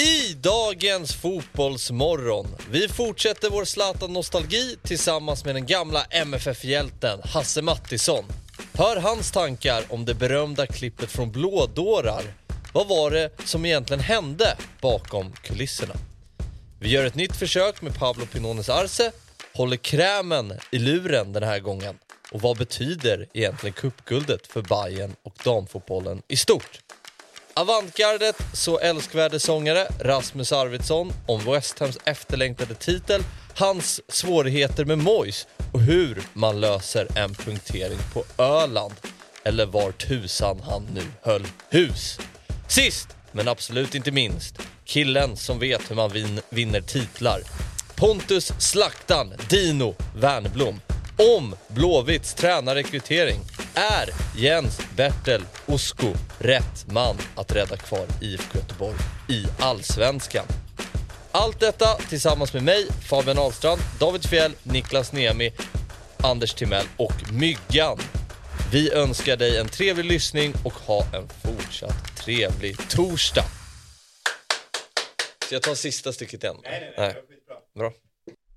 I dagens Fotbollsmorgon. Vi fortsätter vår Zlatan-nostalgi tillsammans med den gamla MFF-hjälten Hasse Mattisson. Hör hans tankar om det berömda klippet från Blådårar. Vad var det som egentligen hände bakom kulisserna? Vi gör ett nytt försök med Pablo Pinones Arce, håller krämen i luren den här gången. Och vad betyder egentligen cupguldet för Bayern och damfotbollen i stort? Avantgardet, så älskvärde sångare Rasmus Arvidsson om West Hams efterlängtade titel, hans svårigheter med Mois och hur man löser en punktering på Öland. Eller var tusan han nu höll hus. Sist, men absolut inte minst, killen som vet hur man vin vinner titlar. Pontus Slaktan Dino Wernbloom om Blåvitts tränarrekrytering. Är Jens Bertel Osko rätt man att rädda kvar IFK Göteborg i Allsvenskan? Allt detta tillsammans med mig, Fabian Ahlstrand, David Fjell, Niklas Niemi, Anders Timell och Myggan. Vi önskar dig en trevlig lyssning och ha en fortsatt trevlig torsdag. Ska jag ta sista stycket igen? Nej, nej, nej. Bra.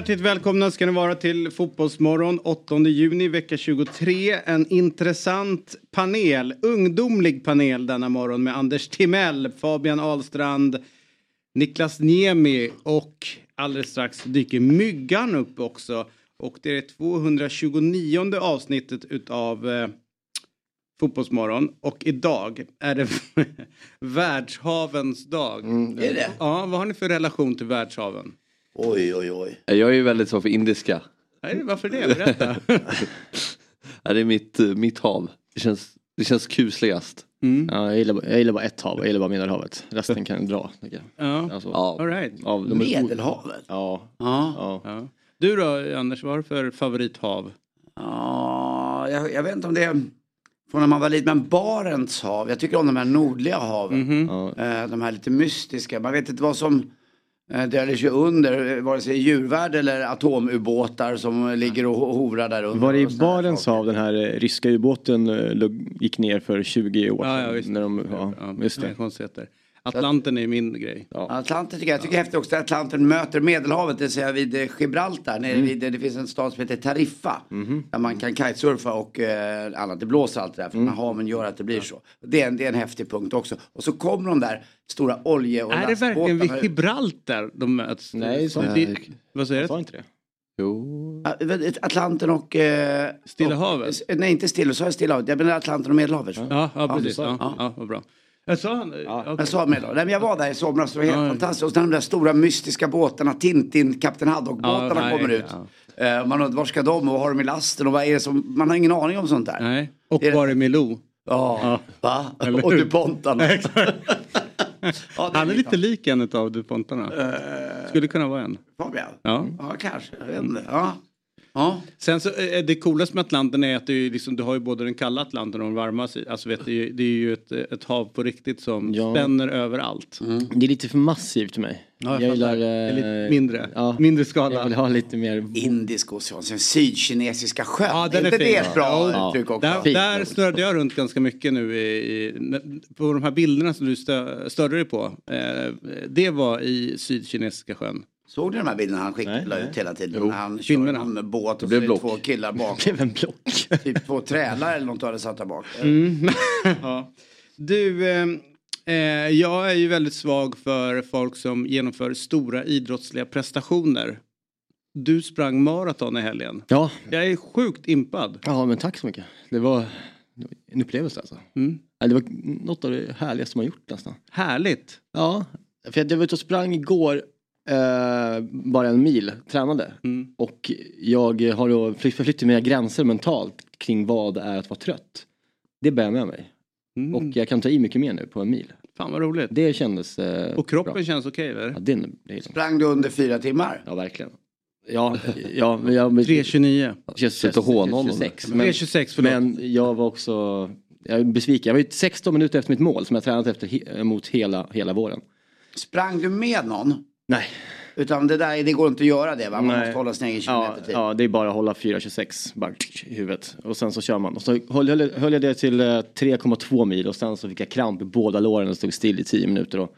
Hjärtligt välkomna ska ni vara till Fotbollsmorgon 8 juni vecka 23. En intressant panel, ungdomlig panel denna morgon med Anders Timell, Fabian Ahlstrand, Niklas Niemi och alldeles strax dyker Myggan upp också. Och det är det 229 avsnittet utav eh, Fotbollsmorgon och idag är det världshavens dag. Är det? Ja, vad har ni för relation till världshaven? Oj, oj, oj. Jag är ju väldigt så för indiska. Nej, varför det? Berätta. Ja, det är mitt, mitt hav. Det känns, det känns kusligast. Mm. Ja, jag, gillar, bara- jag gillar bara ett hav, jag gillar bara Medelhavet. Resten kan jag dra. jag. Ja, Alltså, all right. av de- Medelhavet? Ja, Ja. ja. Ja. Du då, Anders, vad har du för favorithav? ja jag, jag vet inte om det är från när man var liten, men Barents hav. Jag tycker om de här nordliga haven. Ja. Eh, de här lite mystiska. Man vet inte vad som döljer sig under, eh, vare sig djurvärld eller atomubåtar som ligger och ho- hovrar där under. Var det i Barents hav den här eh, ryska ubåten eh, gick ner för 20 år Ja, ja, sedan? visst. När de, ja, just inga det. Atlanten är min grej. Atlanten tycker jag, jag tycker är häftigt också att Atlanten möter Medelhavet, det vill säga vid eh, Gibraltar. Nere Mm. vid, det finns en stad som heter Tariffa. Mhm. Där man kan kitesurfa och eh, annat. Det blåser allt det där för Mm. här haven gör att det blir så. Det är, en, det är en häftig punkt också. Och så kommer de där stora olje och Är det verkligen vid. Gibraltar de möts? Nej, så- det- Vad säger Jag sa du? inte det. Jo. Ja, Atlanten och... Eh, Stilla och- havet? eh, Nej, inte Stilla, så är Stilla havet. Jag menar Atlanten och Medelhavet. Ja, ja precis. du Ja, ja. ja, vad bra. Jag sa han? Ja. Jag sa Medelhavet. Nej, men jag var där i somras det var helt Ja. fantastiskt. Och sen de där stora mystiska båtarna, Tintin, Kapten Haddock-båtarna Ja, kommer ut. ja. Eh, man undrar, var ska de och vad har de i lasten och vad är det som... Man har ingen aning om sånt där. Nej. Och Det är- var är Milou? Ja, va? Eller och? DuPontarna. ja, det Han är lite lik en av DuPontarna. Skulle kunna vara en. Fabian? Ja. Ja, kanske. Jag vet inte. Ja. Ja. Sen så är det coolaste med Atlanten är att du, är liksom, du har ju både den kalla Atlanten och den varma sidan. Alltså vet du, det är ju ett, ett hav på riktigt som Ja. spänner överallt. Det är lite för massivt för mig. Ja, jag jag gillar... Det är lite eh, mindre. Ja, Mindre jag skala. vill ha lite mer... Indisk ocean, sen sydkinesiska sjön. Ja, den är inte det ett bra Ja. uttryck också? Där, där snurrade jag runt ganska mycket nu i, i, på de här bilderna som du stö, störde dig på. Eh, det var i Sydkinesiska sjön. Såg du de här bilderna han skickade Nej, ut hela tiden? Jo, när han filmerna. kör någon båt och så blev är det block. två killar Det bakom. blev en block. typ två trälar eller något hade satt där bak. ja. Du, eh, eh, jag är ju väldigt svag för folk som genomför stora idrottsliga prestationer. Du sprang maraton i helgen. Ja, Jag är sjukt impad. ja, men tack så mycket. Det var det en upplevelse alltså. Mm. Ja, Det var något av det härligaste man gjort nästan. Härligt. Ja, för jag var ute och sprang igår eh, bara en mil, tränade. Mm. Och jag har då fly- förflyttat mina gränser mentalt kring vad det är att vara trött. Det bär jag med mig. Mm. Och jag kan ta i mycket mer nu på en mil. Fan vad roligt. Det kändes eh, Och kroppen bra. känns okej eller? Ja, det, Sprang du under fyra timmar? ja, verkligen. Ja, ja, men jag... 3.29. Sluta håna honom. 26, men, 3.26 förlåt. men jag var också jag är besviken. Jag var ju 16 minuter efter mitt mål som jag tränat efter he, mot hela, hela våren. Sprang du med någon? Nej. Utan det där, det går inte att göra det va? Man Nej. måste hålla sin egen Ja, kilometer tid. ja, det är bara att hålla 4.26 bara i huvudet. Och sen så kör man. Och så höll, höll, höll jag det till eh, 3,2 mil och sen så fick jag kramp i båda låren och stod still i 10 minuter. Och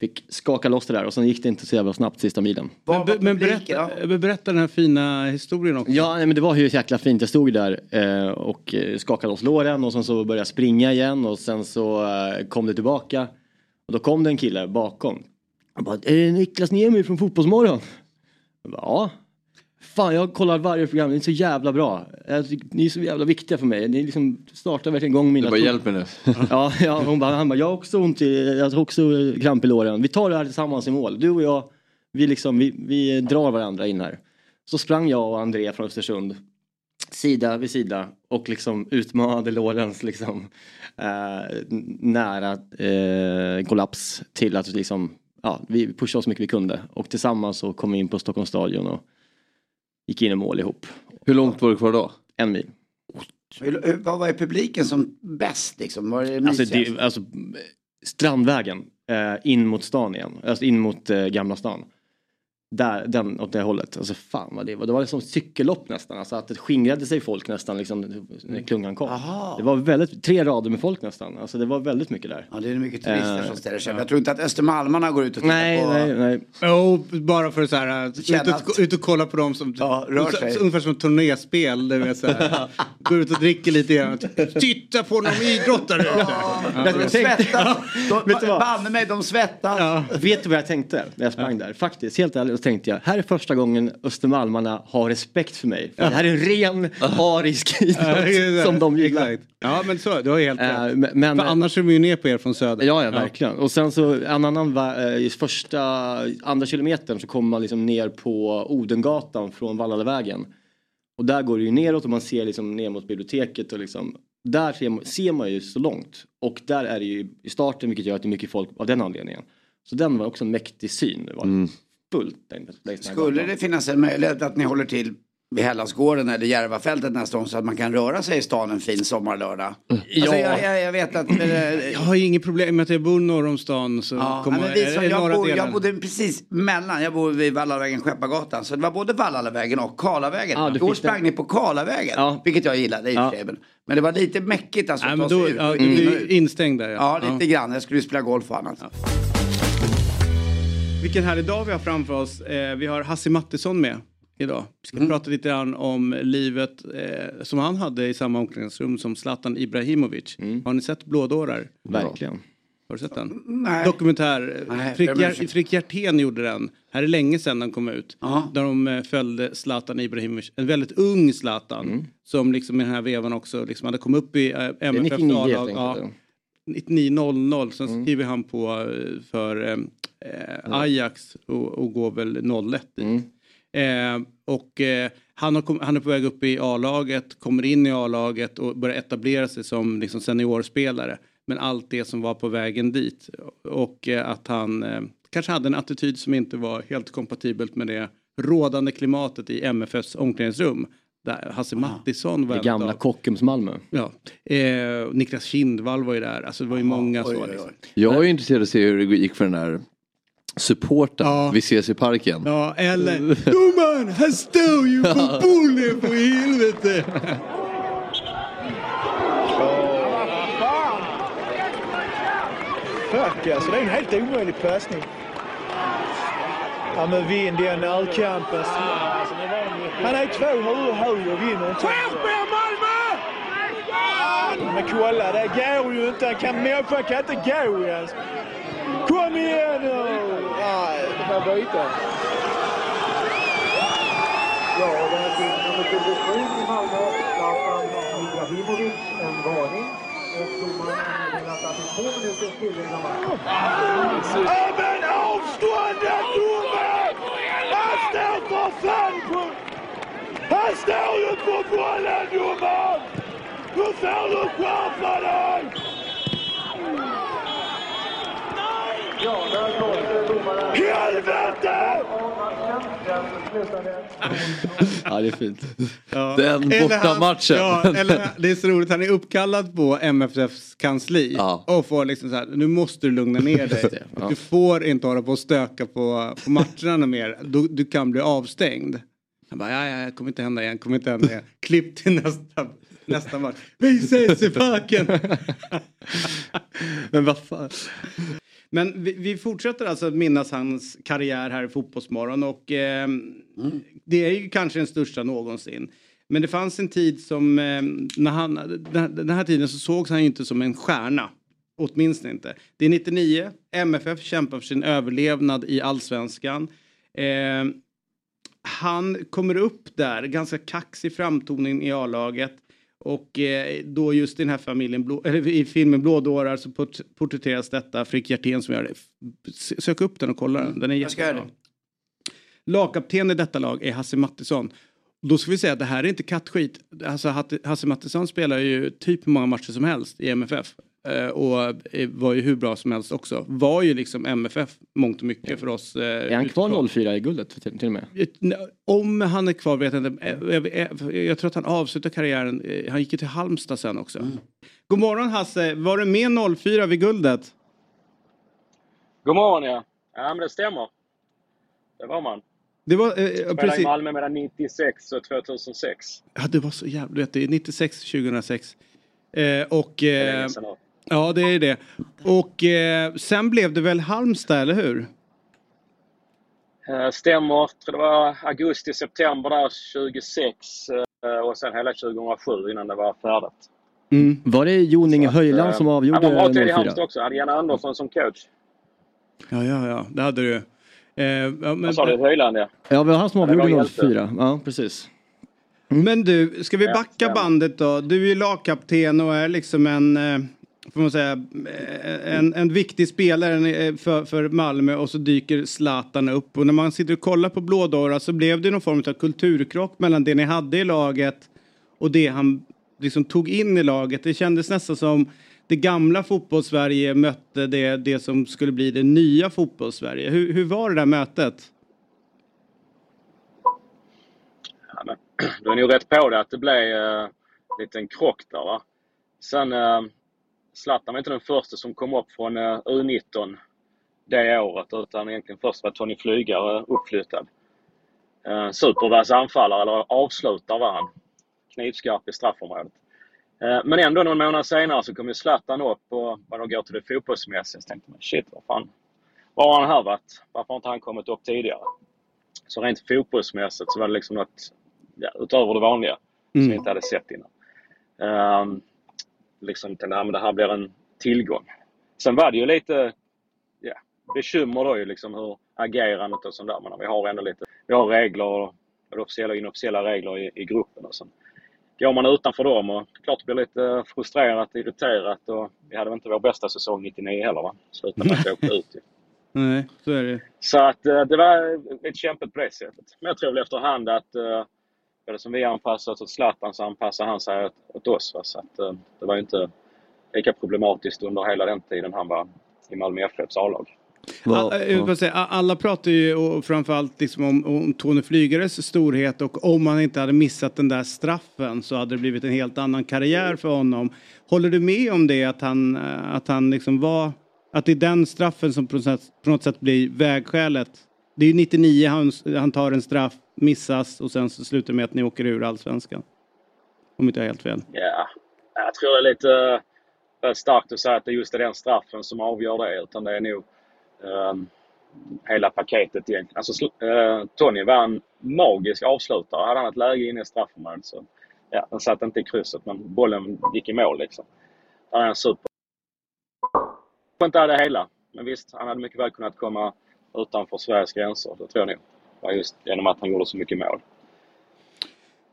fick skaka loss det där och sen gick det inte så jävla snabbt sista milen. Men, be- men berätta, men berätta den här fina historien också. Ja, nej, men det var ju jäkla fint. Jag stod där eh, och eh, skakade loss låren och sen så började jag springa igen och sen så eh, kom det tillbaka. Och då kom det en kille bakom. Han bara, är det Niklas Niemi från Fotbollsmorgon? Jag bara, ja. Fan, jag kollar varje program, det är så jävla bra. Ni är så jävla viktiga för mig. Ni liksom startar verkligen igång mina Du bara hjälp mig nu. Ja, ja hon bara, han bara, jag har också ont i, jag har också kramp i låren. Vi tar det här tillsammans i mål. Du och jag, vi liksom, vi, vi drar varandra in här. Så sprang jag och André från Östersund sida vid sida och liksom utmanade Lorentz liksom eh, nära eh, kollaps till att liksom, ja, vi pushade så mycket vi kunde och tillsammans så kom vi in på Stockholms stadion och gick in i mål ihop. Hur långt var det kvar då? En mil. Vad var publiken som bäst liksom? Var det Alltså, det, alltså Strandvägen eh, in mot stan igen, alltså in mot eh, Gamla stan. Där, den åt det hållet. Alltså fan vad det var. Det var som cykellopp nästan. Alltså att det skingrade sig folk nästan liksom när klungan kom. Aha. Det var väldigt, tre rader med folk nästan. Alltså det var väldigt mycket där. Ja, det är mycket turister Eh, som ställer sig. Jag tror inte att Östermalmarna går ut och tittar Nej, på... nej, nej. Jo, bara för att så här, ut, Känna och, ut och kolla på dem som Ja, rör sig. så, ungefär som ett turnéspel. Du vet, så här, går ut och dricker lite grann. Titta på någon idrottare ute. De svettas. De, vad? banne mig, de svettas. Vet du vad jag tänkte när jag sprang där? Faktiskt, helt ärligt, så tänkte jag, här är första gången Östermalmarna har respekt för mig. För Det här är en ren arisk idrott som de gillar. Exakt. Ja, men så, du har helt Eh, rätt. men- men- För annars är de ju ner på er från söder. Ja, ja, verkligen. Och sen så en annan, eh, i första, andra kilometern så kommer man liksom ner på Odengatan från Vallalavägen. Och där går det ju neråt och man ser liksom ner mot biblioteket och liksom där ser man, ser man ju så långt. Och där är det ju i starten vilket gör att det är mycket folk av den anledningen. Så den var också en mäktig syn. Det var fullt längs här Skulle det finnas en möjlighet att ni håller till vid Hellasgården eller Järvafältet nästa gång så att man kan röra sig i stan en fin sommarlördag? Alltså, jag, jag, jag vet att... eh, Jag har ju inget problem med att jag bor norr om stan. Så Ja, kommer, men vi, är som det jag, bor, jag bodde precis mellan, jag bor vid Vallavägen, Skeppargatan. Så det var både Vallavägen och Karlavägen. Ja, du då sprang ni på Karlavägen, Ja. vilket jag gillade i och Ja. för sig. Men- Men det var lite mäckigt alltså Nej, men ta då, sig ut. ja, du in och är instängd där Ja, lite grann. Jag skulle spela golf och annat. Vilken härlig dag vi har framför oss. Eh, vi har Hassi Mattisson med idag. Vi ska Mm. prata lite grann om livet eh, som han hade i samma omklädningsrum som Zlatan Ibrahimovic. Mm. Har ni sett Blådårar? Verkligen. Har du sett den? Nej. Dokumentär. Nej, Frick, Hjertén gjorde den. Här är länge sedan den kom ut. Ja. Där de eh, följde Zlatan Ibrahimovic. En väldigt ung Zlatan. Mm. Som liksom i den här vevan också liksom hade kommit upp i eh, Det är MFF 99 helt A-lag. Ja. 99.00. Sen skriver han på eh, för eh, Ajax och, och går väl 01 dit. Eh, och eh, han, har han är på väg upp i A-laget, kommer in i A-laget och börjar etablera sig som liksom, seniorspelare. Men allt det som var på vägen dit. Och eh, att han eh, kanske hade en attityd som inte var helt kompatibelt med det rådande klimatet i MFFs omklädningsrum. Där Hasse Mattisson var Det gamla av- Kockums Malmö. Ja. Eh, Niklas Kindvall var ju där. Alltså det var ju många Oj, så. oj, Liksom. Jag är ju intresserad av att se hur det gick för den här supporten. Ja. Vi ses i parken. Ja, eller domaren, han står ju på bollen för helvete. Fuck alltså, det är en helt omöjlig passning. Ja men vinn den närkampen. Han är två huvud höger och vinner inte. Tvärspel Malmö! Men kolla, det går ju inte. Kan, människan kan inte gå ens. Kom igen nu! Nej, det får byta. Ja, det här finns nummer 27 i Malmö, Zlatan Ibrahimovic, en varning. Och domaren meddelat att det är två minuters tillägg av matchen. Ja men avståndet domaren! Han står för fan på... Han står ju på bollen domaren! Nu får du skärpa dig! Helvete! Ja, det är fint. Ja. Den bortamatchen. Ja, eller, det är så roligt, han är uppkallad på MFFs kansli Ja. och får liksom så här, nu måste du lugna ner dig. Ja. Du får inte hålla på och stöka på, på matcherna mer, du, du kan bli avstängd. Han bara, ja, ja, ja, kommer inte hända igen, kommer inte hända igen. Klipp till nästa, nästa match. Vi ses i parken! Men vad fan. Men vi, vi fortsätter alltså att minnas hans karriär här i Fotbollsmorgon och eh, det är ju kanske den största någonsin. Men det fanns en tid som, eh, när han, den, den här tiden så sågs han ju inte som en stjärna. Åtminstone inte. Det är 99, MFF kämpar för sin överlevnad i allsvenskan. Eh, han kommer upp där, ganska kaxig framtoning i A-laget. Och eh, då just i den här familjen, blå, eller i filmen Blådårar så port, porträtteras detta. Frick Hjertén som gör det. Sök upp den och kolla den, den är jättebra. Lagkapten i detta lag är Hasse Mattisson. Då ska vi säga att det här är inte kattskit. Alltså Hasse Mattisson spelar ju typ hur många matcher som helst i MFF. Eh, och eh, var ju hur bra som helst också. Var ju liksom MFF mångt och mycket för oss. eh, Är han utifrån. kvar 04 i guldet till, till och med? Om han är kvar vet jag inte. Jag, tror att han avslutar karriären. Han gick ju till Halmstad sen också. God morgon Hasse. Var du med 04 vid guldet? God morgon ja. Ja men det stämmer. Det var man. Det var eh, Spelade i precis. Malmö mellan 96 och 2006. Ja, det var så jävla... du vet, Det är 96, 2006. Eh, och... Det är Eh. Ja, det är det. Och eh, sen blev det väl Halmstad, eller hur? Eh, Stämmer. Det var augusti, september där 26 eh, och sen hela 2007 innan det var färdigt. Var det Jon Inge Höjland eh, som Han avgjorde var bra tid i 04? Halmstad också. Hade Janne Andersson som coach. Ja, ja, ja. Det hade du. Eh, ja, men, Vad sa du? Höjland ja. Ja, det var han som Ja, var avgjorde hjälte. 04. Ja, precis. men du, ska vi Ja, backa bandet då? Du är ju lagkapten och är liksom en... Får man säga, eh, en, en viktig spelare eh, för, för Malmö och så dyker Zlatan upp. Och när man sitter och kollar på Blådåra så blev det någon form av kulturkrock mellan det ni hade i laget och det han liksom tog in i laget. Det kändes nästan som det gamla fotbollssverige mötte det, det som skulle bli det nya fotbollssverige. Hur, hur var det där mötet? ja men, du är nog rätt på det att det blev eh, en liten krock där va. Sen Zlatan var inte den första som kom upp från eh, U19 det året utan egentligen först var Tony Flygare uppflyttad. Eh, supervass anfallare, eller avslutare var han. Knivskarp i straffområdet. Eh, men ändå någon månad senare så kom ju Zlatan upp och de går till det fotbollsmässiga så tänkte man shit vad fan. Var har han här varit? Varför har inte han kommit upp tidigare? Så rent fotbollsmässigt så var det liksom något ja, utöver det vanliga som Mm. vi inte hade sett innan. Um, liksom tänkte men det här blir en tillgång. Sen var det ju lite ja, bekymmer då ju liksom hur agerandet och sånt där. Men vi har ändå lite, vi har regler, och officiella och inofficiella regler i, i gruppen och sen går man utanför dem och klart blir lite frustrerat, irriterat och vi hade väl inte vår bästa säsong 99 heller va? Slutade med att vi åkte ut ju. Nej, så är det. Så att eh, det var lite kämpigt på det sättet. Men jag tror väl efterhand att eh, det som vi anpassade oss åt Zlatan så anpassade han sig åt, åt oss. Va? Så att eh, det var ju inte lika problematiskt under hela den tiden han var i Malmö FFs A-lag. All, bara säga, alla pratar ju och framförallt liksom om, om Tony Flygares storhet och om han inte hade missat den där straffen så hade det blivit en helt annan karriär för honom. Håller du med om det att han, eh, att han liksom var, att det är den straffen som på något sätt, på något sätt blir vägskälet? Det är ju 99 han, han tar en straff, missas och sen så slutar det med att ni åker ur allsvenskan. Om inte jag har helt fel. Ja, jag tror det är lite starkt att säga att det just är den straffen som avgör det. Utan det är nog um, hela paketet egentligen. Alltså, uh, Tony var en magisk avslutare. Hade han ett läge inne i straffområdet så ja, den satt inte i krysset men bollen gick i mål liksom. Han är en super. Jag inte hade hela. Men visst, han hade mycket väl kunnat komma utanför Sveriges gränser. Det tror jag nog. Bara just genom att han gjorde så mycket mål.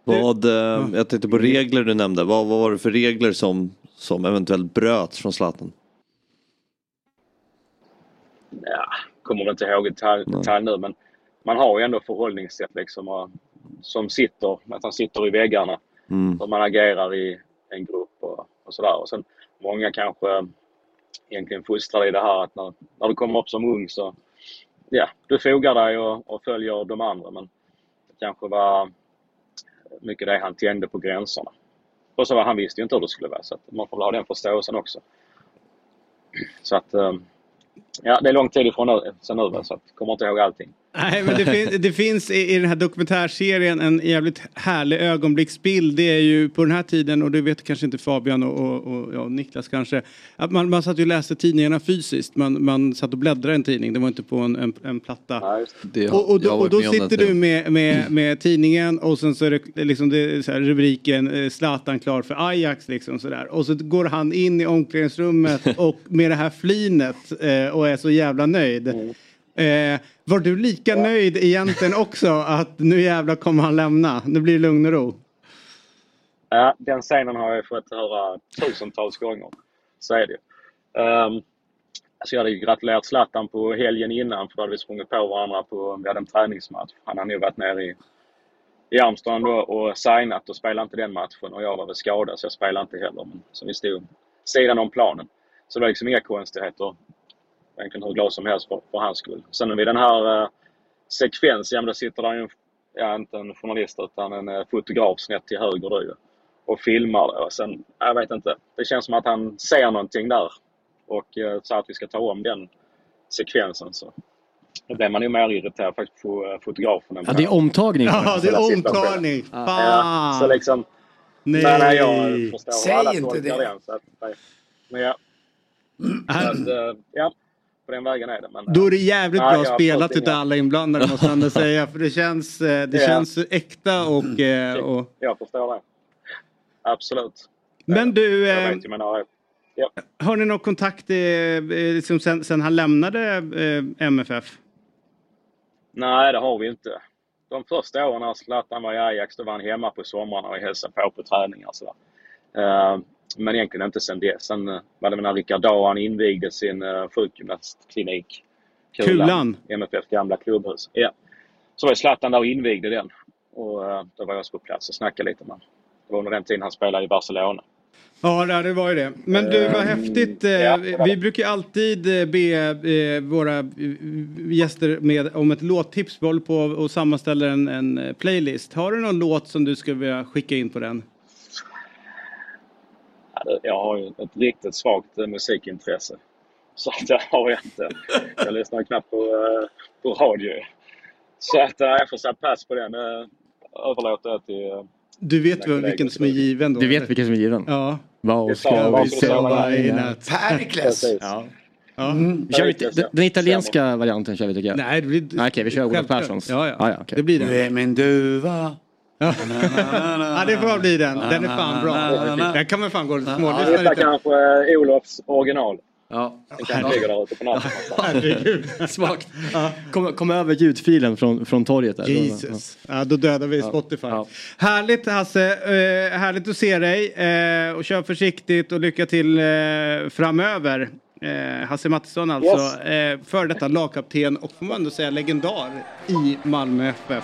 Vad, eh, jag tänkte på regler du nämnde. Vad, vad var det för regler som, som eventuellt bröts från Zlatan? ja, kommer väl inte ihåg i detalj, detalj nu, men man har ju ändå förhållningssätt liksom och, som sitter, att han sitter i väggarna. Mm. Hur man agerar i en grupp och, och sådär. Och sen många kanske egentligen fostrad i det här att när, när du kommer upp som ung så, ja, du fogar dig och, och följer de andra men det kanske var mycket det han tände på gränserna. Och så var han visste ju inte hur det skulle vara så att man får väl ha den förståelsen också. Så att, ehm, ja det är lång tid ifrån nu, sen nu så att kommer inte ihåg allting. Nej, men det, fin det finns i, i den här dokumentärserien en jävligt härlig ögonblicksbild. Det är ju på den här tiden, och det vet kanske inte Fabian och, och, och ja, Niklas kanske, att man, man satt ju och läste tidningarna fysiskt. Man, man satt och bläddrade i en tidning, det var inte på en, en, en platta. Det, Och, och då, och då sitter du med, med, med tidningen och sen så är det liksom det här rubriken eh, Zlatan klar för Ajax liksom sådär. Och så går han in i omklädningsrummet och med det här flinet eh, och är så jävla nöjd. Eh, var du lika nöjd egentligen också att nu jävlar kommer han lämna? Nu blir det lugn och ro. Ja, den scenen har jag fått höra tusentals gånger. Så är det. Um, alltså jag hade gratulerat Zlatan på helgen innan för då hade vi sprungit på varandra på, vi hade en träningsmatch. Han hade ju varit nere i, i Amsterdam då och signat och spelade inte den matchen och jag var väl skadad så jag spelade inte heller. Men, så vi stod sidan om planen. Så det var liksom inga konstigheter. Egentligen hur glad som helst för, för hans skull. Sen vid den här uh, sekvensen, ja, men då sitter där ju en, ja, inte en journalist utan en uh, fotograf snett till höger då ju och filmar det. Och sen, jag vet inte. Det känns som att han ser någonting där och eh, sa att vi ska ta om den sekvensen. Så då blev man ju mer irriterad faktiskt på eh, fotografen. Ja, det är omtagning. Ja, det är omtagning. Ja, Fan! så liksom, Nej. nej, nej, jag förstår Säg alla inte det. den. Så att, nej. men ja. Så att, eh, ja, på den vägen är det. Men, eh, Då är det jävligt nej, bra har spelat utav alla inblandade måste ändå säga. För det känns, eh, det Ja. känns äkta och, eh, och... Jag förstår det. Absolut. Men du, Jag eh, vet ju, men ja, ja. har ni någon kontakt eh, eh, liksom sen, sen han lämnade eh, MFF? Nej, det har vi inte. De första åren när Zlatan var i Ajax, då var han hemma på somrarna och hälsade på på träningar. Så. Uh, men egentligen inte sen dess. Sen uh, var det när Rickard Dahan invigde sin uh, sjukgymnastklinik. Kulan. MFF gamla klubbhus. Ja. Så var ju Zlatan där och invigde den. Och uh, då var jag också på plats och snackade lite med honom. Det var under den tiden han spelade i Barcelona. Ja, det var ju det. Men du, vad häftigt. eh, Vi brukar alltid eh, be eh, våra eh, gäster med, om ett låttips. Vi håller på och sammanställer en, en eh, playlist. Har du någon låt som du skulle vilja skicka in på den? Ja, det- Jag har ju ett riktigt svagt eh, musikintresse. Så att det har jag inte. Jag lyssnar knappt på, eh, på radio. Så att eh, jag får säga pass på den. Överlåter jag till... Du vet väl vilken som är given då? Du vet vilken som är given? Ja. Vad Det ska vi sova i i natt? Perikles! Ja. Ja. Vi kör den, italienska varianten kör vi tycker jag. Nej, det blir... Nej, okej, vi kör Olof. Perssons. Ja, ja. Ja, ja, okej. Det blir Du det. är min duva. Ja. det får bli den. Den är fan bra. Den kan man fan gå och smålyssna lite. kanske eh, Olofs original. Ja. Den kanske ligger där ute på natten. Herregud. Svagt. Kom, kom över ljudfilen från, från torget där. Jesus. Ja, då dödar vi Spotify. Ja. Härligt Hasse. Eh, härligt att se dig. Eh, och kör försiktigt och lycka till eh, framöver. Hasse Mattisson alltså. Yes. Eh, för detta lagkapten och får man ändå säga legendar i Malmö FF.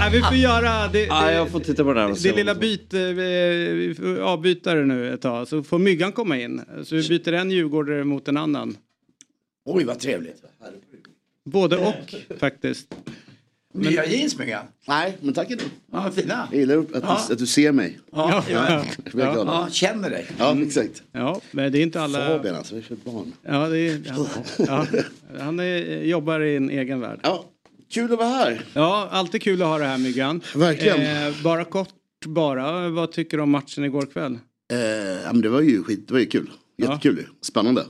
Nej, vi får göra det, Ja, det, jag får titta på den här det lilla byte, eh, vi får avbyta det nu ett tag. Så får Myggan komma in. Så vi byter en djurgårdare mot en annan. Oj, vad trevligt. Både och faktiskt. Nya jeans, Myggan. Nej, men tack ändå. Ja, fina. Jag gillar att, Ja. du, att du ser mig. Ja, Ja, ja. Ja, känner dig. Ja, exakt. Ja, men det är inte alla... Fabian alltså, vi är för barn. Ja, det är, ja, ja, han är, jobbar i en egen värld. Ja, Kul att vara här. Ja, alltid kul att ha det här Myggan. Verkligen. Eh, bara kort bara, vad tycker du om matchen igår kväll? Eh, ja, men det var ju skit, det var ju kul. Jättekul ju. Spännande.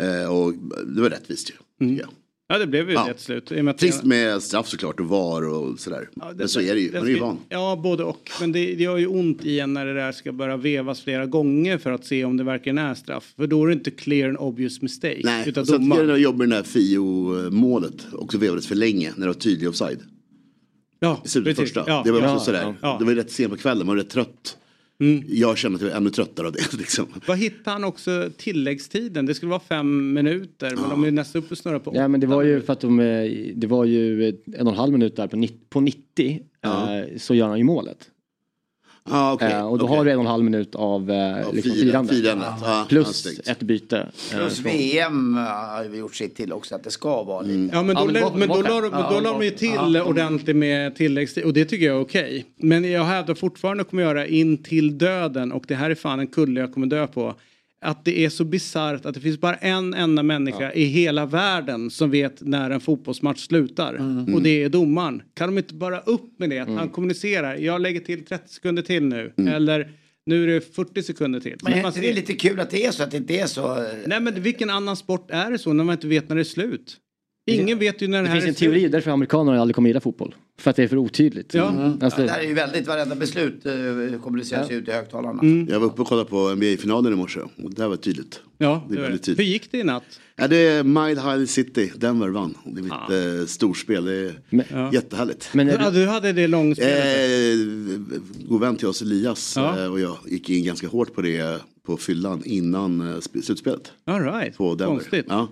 Eh, och det var rättvist ju. jag. Ja, det blev ju Ja. ett slut. i med Trist med straff såklart och VAR och sådär. men så är det ju, man är ju van. Ja, både och. Men det, det gör ju ont i en när det där ska börja vevas flera gånger för att se om det verkligen är straff. För då är det inte clear and obvious mistake. Nej, Utan och sen jag det var jobbigt med det där FIO-målet. Också vevades för länge när det var tydlig offside. Ja, I slutet precis. första. Ja. Det var också Ja, sådär. ja. Det var rätt sent på kvällen, man var rätt trött. Jag kände att jag var ännu tröttare av det. Liksom. Vad hittade han också tilläggstiden? Det skulle vara fem minuter men de är nästan uppe och snurrar på Ja men det var ju för att de, eh, det var ju en och en halv minut där på, nitt- på 90 eh, så gör han ju målet. Ah, okay, Eh, och då har du en och en halv minut av eh, liksom fira- firande. firandet. Ja, Plus ett byte. eh, Plus från- VM har ju gjort sitt till också att det ska vara lite. Ja men då, men men då, la, de- Ja, då la de ju till ordentligt med tilläggstid och det tycker jag är okej. Men jag hävdar fortfarande kommer göra in till döden och det här är fan en kulle jag kommer dö på. Att det är så bisarrt att det finns bara en enda människa i hela världen som vet när en fotbollsmatch slutar. Mm. Och det är domaren. Kan de inte bara upp med det? Att han kommunicerar. Jag lägger till 30 sekunder till nu. Eller nu är det 40 sekunder till. Men är man ser- det lite kul att det är så att det inte är så? Nej men vilken annan sport är det så när man inte vet när det är slut? Ingen vet ju när det Det här finns är en slut. teori därför amerikanerna aldrig kommer gilla fotboll. För att det är för otydligt. Ja. Alltså, Ja, det här är ju väldigt, varenda beslut eh, kommuniceras Ja. ut i högtalarna. Mm. Jag var uppe och kollade på NBA-finalen i morse. Och det här var tydligt. Ja, Det är väldigt tydligt. Hur gick det i natt? Ja, det är Mile High City, Denver vann. Det är mitt eh, storspel, det är Ja. jättehärligt. Men är Ja, du, du hade det långspelet. Eh, god vän till oss Elias Ja. eh, och jag gick in ganska hårt på det på fyllan innan sp- slutspelet. All right. På Denver. Konstigt. Ja.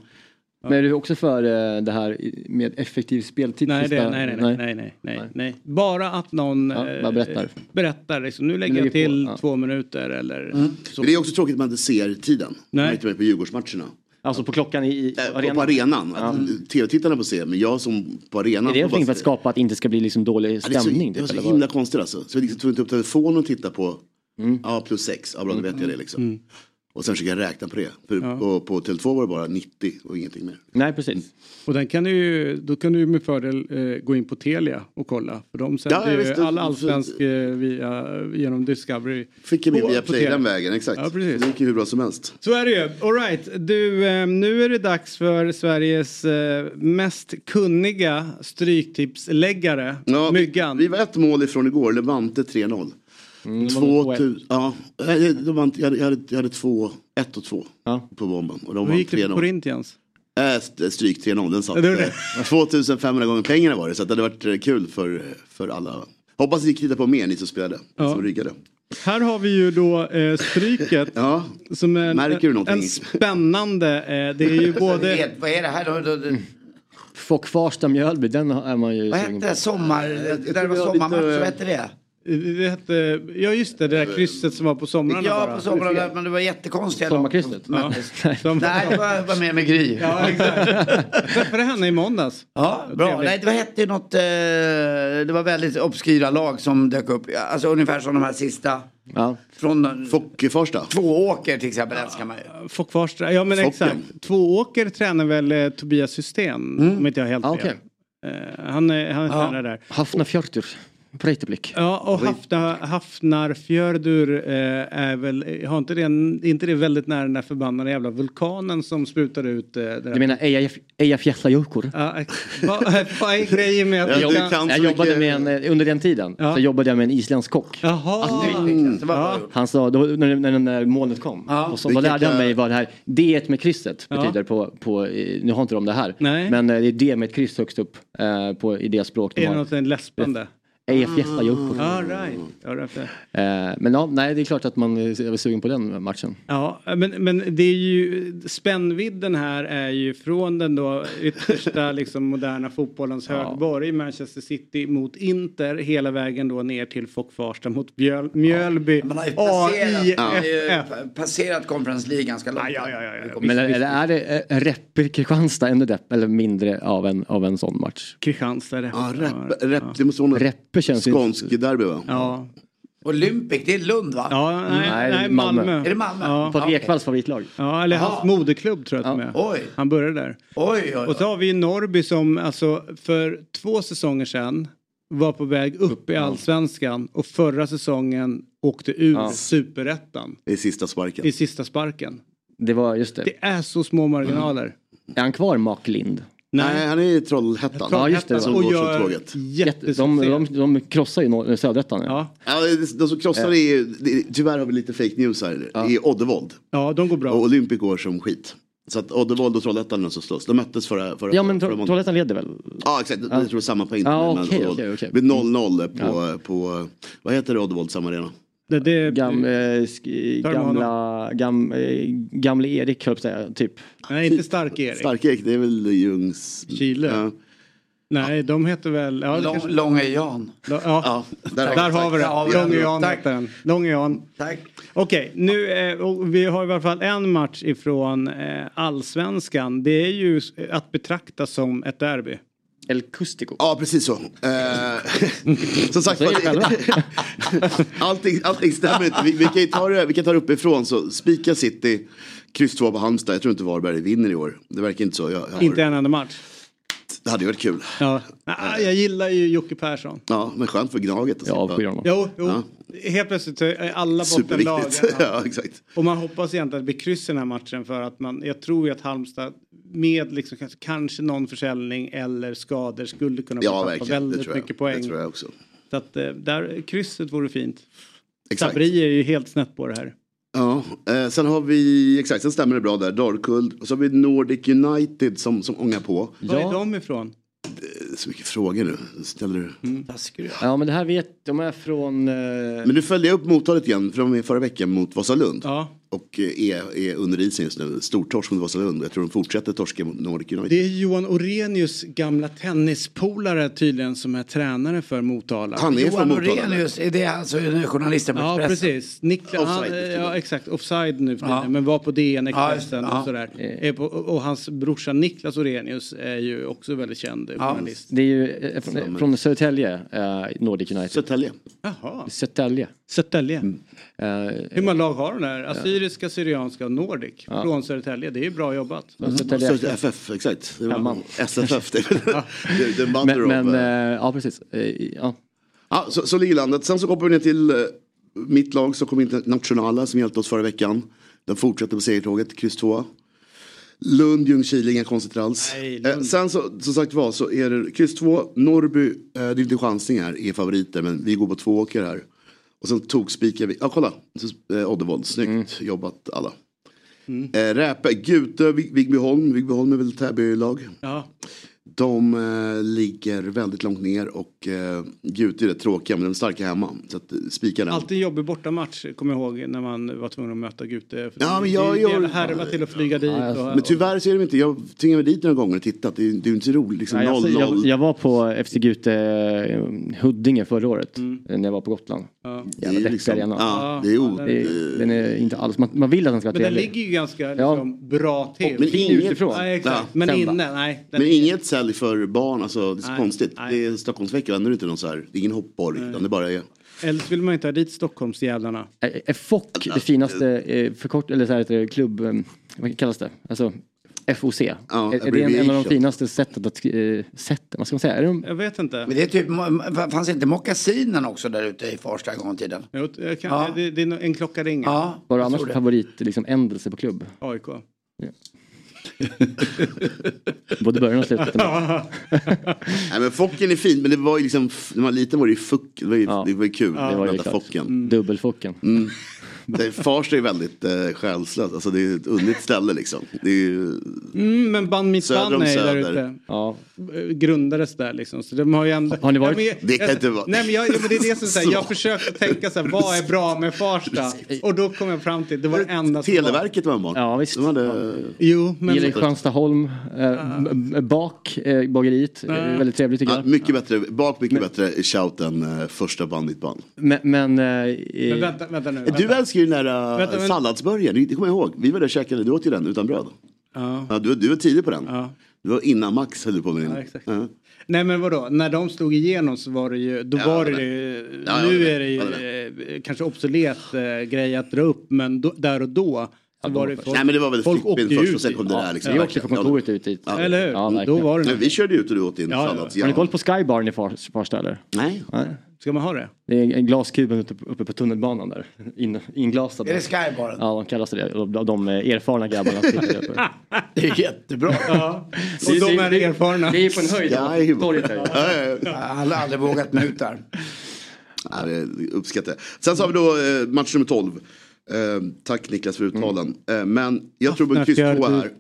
Men är du också för eh, det här med effektiv speltid? Nej, nej, nej, nej, nej, nej, nej, nej. Bara att någon Ja, eh, bara berättar. berättar liksom, nu lägger lägger jag till på, ja. två minuter eller så. Men det är också tråkigt att man inte ser tiden. Man är Nej. inte med på Djurgårdsmatcherna. Alltså på klockan i, i Eh, arenan? På arenan. Att Tv-tittarna får se, men jag som på arenan. Är det film för att skapa att det inte ska bli liksom dålig Ja, det, är så, stämning? det var typ, så himla konstigt alltså. Så jag liksom tog inte upp telefonen och tittade på, ja plus sex, ja bra då vet jag det liksom. Och sen försöker jag räkna på det. För. Ja. på, på Tele2 var det bara 90 och ingenting mer. Nej, precis. Och den kan du då kan du med fördel eh, gå in på Telia och kolla. För de sänder Ja, ju visst, all allsvensk eh, via, genom Discovery. Fick jag med På- via Play den vägen, exakt. Ja, precis. Det gick ju hur bra som helst. Så är det ju. All right. Du, eh, nu är det dags för Sveriges eh, mest kunniga stryktipsläggare, Ja, Myggan. Vi var ett mål ifrån igår, Levante 3-0. Mm, var Två två ett. tu- ja, jag, de vann, jag, hade, jag, hade, jag hade två, ett och två Ja. på bomben. Och de Hur gick det på 3-0. Corinthians? Äh, st- stryk 3-0, den satt. Det var det. eh, 2500 gånger pengarna var det, så det hade varit eh, kul för, för alla. Hoppas ni kritar på mer, ni som spelade, Ja. som riggade. Här har vi ju då eh, stryket. Ja, Som är en, Märker du någonting? en spännande, eh, det är ju både... Vet, vad är det här då? då Fock Farsta Mjölby, den är man ju vad hette det? Sommar... Där det var sommarmatch, lite- vad hette det? Det hette, ja just det, det där krysset som var på somrarna Ja, bara. på sommaren, där, men det var jättekonstiga Sommarkrysset? som Ja. Nej, det var, var med med Gry. ja, exakt. Träffade henne i måndags. Ja, bra. Trevligt. Nej, det hette ju något, eh, det var väldigt obskyra lag som dök upp. Alltså ungefär som de här sista. Ja. Från Fock Farsta. två åker till exempel älskar man ju. Fock Farsta, ja men Focken. exakt. Tvååker tränar väl eh, Tobias System, om inte jag helt Ah, fel. okej. Eh, han är, han Ja. tränare där. Hafnarfjörtur, Breiteblick. Ja, och Hafna, Hafnarfjördur eh, är väl, har inte det, inte det väldigt nära den där förbannade jävla vulkanen som sprutar ut eh, det? Du menar Eyjafjallajökull? Ja, vad, är grejen med att Ja, du du kan... kan Jag så jobbade med en, eh, under den tiden Ja. så jobbade jag med en isländsk kock. Jaha. Det Ja. Han sa, då, när, när, när molnet kom, Ja. och så, då lärde han mig vad det här D med krysset Ja. betyder på, på, nu har inte de det här, Nej. men eh, det är D med ett kryss högst upp eh, på, i det språk de Är det har. något läspande? Eyjafjallajökull. All right. Ja. Eh, men ja, nej det är klart att man är sugen på den matchen. Ja, men, men det är ju spännvidden här är ju från den då yttersta liksom moderna fotbollens högborg Manchester City mot Inter hela vägen då ner till Fock Farsta mot Bjöl, Mjölby Man har ju passerat, AIFF. passerat Conference League ganska långt. Ja, ja, ja, ja, ja. Men är, eller är det eh, Reppe Kristianstad ännu depp, eller mindre av en, av en sån match? Kristianstad. Ja, rep, rep, det måste Reppe känns skånsk derby va? Ja. Olympic, det är Lund va? Ja, nej, Nej, nej, Malmö. Malmö. Är det Malmö? Ja. Patrik Ekwalls favoritlag. Ja, eller hans moderklubb tror jag Ja. är. Oj. Han började där. Oj, oj, Och så oj. har vi Norrby som alltså för två säsonger sedan var på väg upp i allsvenskan och förra säsongen åkte ur Ja. superettan är sista sparken. i sista sparken. Det var, just det. Det är så små marginaler. Är han kvar, Mark Lind? Nej, han är i Trollhättan. Ja, just det. Som och går gör tåget. Jätte, de, de, de krossar ju norr- Söderettan. Ja. Ja, de som krossar är ju, tyvärr har vi lite fake news här. Det är Oddevold. ja, de går bra. Och Olympic går som skit. Så att Oddevold och Trollhättan är som slåss. De möttes förra, förra Ja men förra. Trollhättan leder väl? Ja exakt, jag tror samma poäng. Ja, Men okej, Oddevold. okej, okej. Det blir 0-0 på, på, vad heter det Oddevåld samma arena? Det, det, Gam, eh, sk- gamla, gam, eh, gamle Erik höll jag typ. nej, inte Stark-Erik. Stark-Erik, det är väl Ljungs... Chile. Ja. Nej, de heter väl... Ja, Lång, kanske- Långe Jan. ja, Ja, där, där har vi det. Långe Jan Tack. heter den. Långe Jan. Tack. Okej, nu eh, vi har i alla fall en match ifrån eh, allsvenskan. Det är ju att betrakta som ett derby. El Custico. Ja, precis så. Eh, som sagt, allting, allting stämmer inte. Vi, vi, kan ta det, vi kan ta det uppifrån. Så spika City, kryss 2 på Halmstad. Jag tror inte Varberg vinner i år. Det verkar inte så. Jag, jag har, Inte en enda match. Det hade ju varit kul. Ja. Jag gillar ju Jocke Persson. Ja, men skönt för Gnaget. att Jag slippa. Jo, jo. Ja. helt plötsligt är alla bottenlag. Superviktigt. ja, exakt. Och man hoppas egentligen att det blir kryss i den här matchen för att man, jag tror ju att Halmstad med liksom kanske, kanske någon försäljning eller skador skulle kunna Ja, tappa. Det väldigt jag. mycket poäng. det tror jag också. Så att eh, där, krysset vore fint. Exakt. Sabri är ju helt snett på det här. Ja, eh, sen har vi, exakt, sen stämmer det bra där, Darkull. Och så har vi Nordic United som, som ångar på. Var är de ifrån? Det så mycket frågor nu. Ställer du? Ja men det här vet, de är från... Eh, Men nu följde upp Motala grann, för de var med förra veckan mot Vasalund. Ja. Och eh, är, är under isen just nu. Stortorsk mot Vasalund. Jag tror de fortsätter torska mot Nordic United. Det är Johan Orenius gamla tennispolare tydligen som är tränare för Motala. Han är från Johan Motala. Orenius, är det alltså en journalisten på Ja Expressen? precis. Niklas, han, Offside, ja exakt, offside nu för Ja. men var på DN Ja, Expressen ja. och sådär. Är på, och och hans brorsa Niklas Orenius är ju också väldigt känd journalist. det är ju eh, från, från Södertälje, eh, Nordic United. Södertälje. Jaha, Södertälje. Södertälje. Eh, Hur många lag har de där? Assyriska, Syrianska och Nordic från Södertälje. Det är ju bra jobbat. Södertälje. Södertälje FF, exakt. SFF, det är är mother Men, of, men eh, ja precis. Eh, ja. Ja, så, så ligger landet. Sen så hoppar vi ner till mitt lag som kom Internationala som hjälpte oss förra veckan. Den fortsätter på segertåget, kryss 2. Lund, Ljungskile, inga konstigheter alls. Nej, eh, sen så, som sagt var så är det kryss 2, Norrby, eh, det är lite chansning här, är favoriter men vi går på två åker här. Och sen tog spikar vi, ja kolla, så, eh, Oddevold, snyggt jobbat alla. Eh, Räpe, Gute, Vig- Vigbyholm, Vigbyholm är väl Täby-lag. Ja. De eh, ligger väldigt långt ner och eh, Gute är rätt tråkiga men de är starka hemma. Så att, eh, spika den. Alltid en jobbig bortamatch, kommer jag ihåg, när man var tvungen att möta Gute. För Ja, men det jag är gör- jävla härva till att flyga dit. och, Men tyvärr så är de inte, jag tvingade mig dit några gånger och tittat. Det är, det är inte så roligt. Liksom alltså, 0-0. jag, jag var på FC Gute eh, Huddinge förra året. Mm. När jag var på Gotland. Ja. det är Jävla deppig liksom, ja, det är o, Det är, den är inte alls, man, man vill att den ska vara Men den trevlig. ligger ju ganska Ja. liksom, bra till. Men Fin inget- utifrån. Nej, exakt. Ja, men sen då? inne, nej. Men är- inget sälj för barn, alltså det är så Nej, konstigt. nej. Det är Stockholmsveckan, ändå är det inte någon så här, det är ingen hoppborg utan det bara är Eller så vill man inte ha dit Stockholmsjävlarna. Är, är FOC det finaste eh, förkort, eller så här heter det, klubb, eh, vad kallas det? Alltså FOC. är, är det en, en av de finaste sätten att, eh, sätten, vad ska man säga? Är de, Jag vet inte. Men det är typ, fanns inte mockasinen också där ute i Farsta en gång i tiden? Jo, kan, Ja. det, det är en klocka ringer. Ja, var du annars favorit liksom, ändelse på klubb? AIK. Både början och slutet. Nej men Focken är fin men det var ju liksom, när man var liten var det ju fuck, det var ju, Ja. det var ju kul. det var ju. Focken. Dubbelfocken. Mm. Det- Farsta är väldigt eh, själslöst, alltså det är ett underligt ställe liksom. Det är ju, Mm, men Band om är där ute. Ja. Eh, Grundades där liksom. Så de har ju ändå... Har ni varit- Ja, men jag- Det kan inte vara- Nej men, jag, ja, men det är det som säger. Jag försökte tänka så här, vad är bra med Farsta? Och då kom jag fram till, det var det enda som. Televerket var en barn. Ja, visst. De hade, Jo, men... Gillar Kristianstadholm, eh, b- b- bak, eh, bageriet. Eh, väldigt trevligt tycker ja, jag. mycket bättre, bak mycket bättre shout än eh, första bandit band. Men, men, eh, Men vänta, vänta nu. Du Vänta. älskar ju den där uh, Vänta, men- salladsburgaren, det kommer jag ihåg. Vi var där och käkade, du åt ju den utan bröd. Ja. Ja, du, du var tidig på den. Ja. Du var innan Max höll du på med din. Ja, exakt. Ja. Nej men vadå, när de slog igenom så var det ju, då Ja, var det det ju, nu det är det ju det. eh, kanske obsolet eh, grej att dra upp men då, där och då så var det folk, Nej men det var väl Flippin först ut och sen kom det där liksom. Vi åkte från kontoret ut dit. Ja. Eller hur? Ja, då var det nog. vi körde ut och du åt din Ja, ja. sallad. Har ni koll på Skybaren i Fars- Farsta eller? Nej. Nej. Ska man ha det? Det är en glaskub uppe, på tunnelbanan där. In, inglasad. Är det Skybaren? Ja, de kallas det. De, de erfarna grabbarna. Det är jättebra. Ja. Och de är erfarna. Det är på en höjd. Ja, Torget här. Jag har aldrig vågat mig ut där. Ja, det uppskattar jag. Sen så har vi då eh, match nummer 12. Eh, tack Niklas för uttalen. Eh, men jag tror på en kryss Varför 2 gör du- här.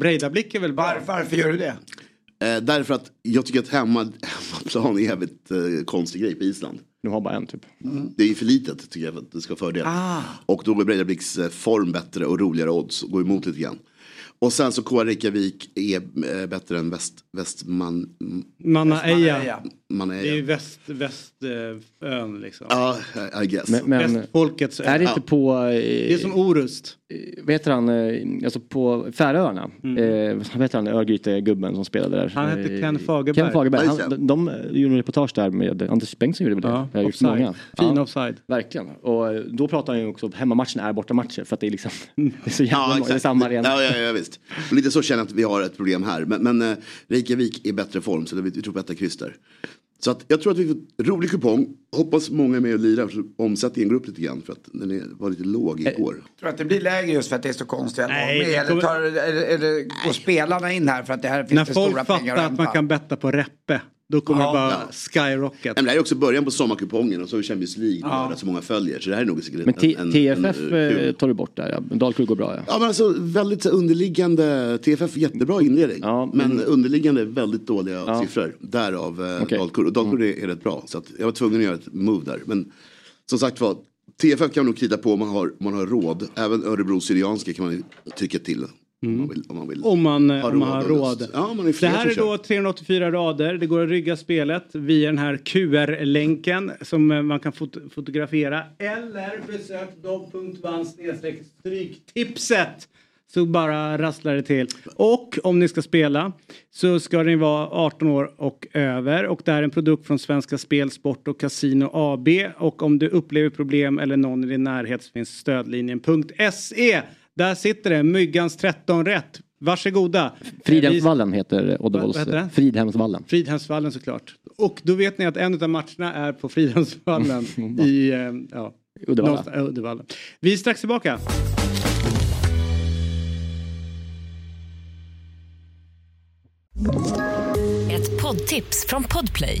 Breidablick är väl bra? Var, varför gör du det? Eh, därför att jag tycker att hemma, hemmaplan är en jävligt eh, konstig grej på Island. De har bara en typ. Det är ju för litet tycker jag för att det ska ha fördel. Ah. Och då är Breidablicks eh, form bättre och roligare odds. Går emot lite grann. Och sen så KR Reykjavik är eh, bättre än väst, västman, Manaeja. man Det är ju väst, västön liksom. Ja, I- I guess. Men, men Västfolkets ö. är det inte på... Eh, Det är som Orust. Vad heter han, eh, alltså på Färöarna. Eh, vad heter han, Örgryte-gubben som spelade där? Mm. Han hette Eh, Ken Fagerberg. Ken Fagerberg. Han, de, de gjorde en reportage där med Anders Bengtsson gjorde väl det? Ja, offside. många. Fin ja, offside. Verkligen. Och eh, då pratar han ju också hemmamatchen är bortamatcher för att det är liksom det är så jävla Ja, exakt. samma arena. Ja, ja, ja, visst. Och lite så känner jag att vi har ett problem här. Men, men eh, Reykjavik är i bättre form så vi tror på ett kryss där. Så att jag tror att vi får rolig kupong. Hoppas många är med och lirar. Så omsättningen går upp lite grann för att den är, var lite låg igår. Tror du att det blir lägre just för att det är så konstiga Nej, med? Eller, tar, eller, eller går spelarna in här för att det här finns När det stora folk pengar fattar att man kan betta på Reppe, då kommer Ja. det bara Ja. skyrocket. Men det här är också början på sommarkupongen och så Champions League Ja. ja. så många följer. Så det här är nog säkert Men T- en- en- TFF en, eh, eh, tar du bort där, ja. Dalkurd går bra ja. Ja men alltså väldigt så underliggande, TFF jättebra inledning. Ja, men men- underliggande väldigt dåliga Ja. siffror. Därav eh, Okej. Dalkurd. Och Dalkurd är, är rätt bra. Så att jag var tvungen att göra ett move där. Men som sagt var, TFF kan man nog krita på om man har, man har råd. Även Örebro Syrianska kan man ju trycka till. Om man vill. Om man vill. Om man, Har om man har råd. Ja, man det här är kör. då 384 rader. Det går att rygga spelet via den här QR-länken som eh, man kan fot fotografera. Eller besök dom.van stryktipset. Så bara rasslar det till. Och om ni ska spela så ska ni vara 18 år och över. Och det här är en produkt från Svenska Spel, Sport och Casino AB. Och om du upplever problem eller någon i din närhet så finns stödlinjen.se. Där sitter det, Myggans 13 rätt. Varsågoda. Fridhemsvallen heter Oddevolls. Fridhemsvallen. Fridhemsvallen såklart. Och då vet ni att en av matcherna är på Fridhemsvallen i eh, ja, Uddevalla. äh, Uddevalla. Vi är strax tillbaka. Ett poddtips från Podplay.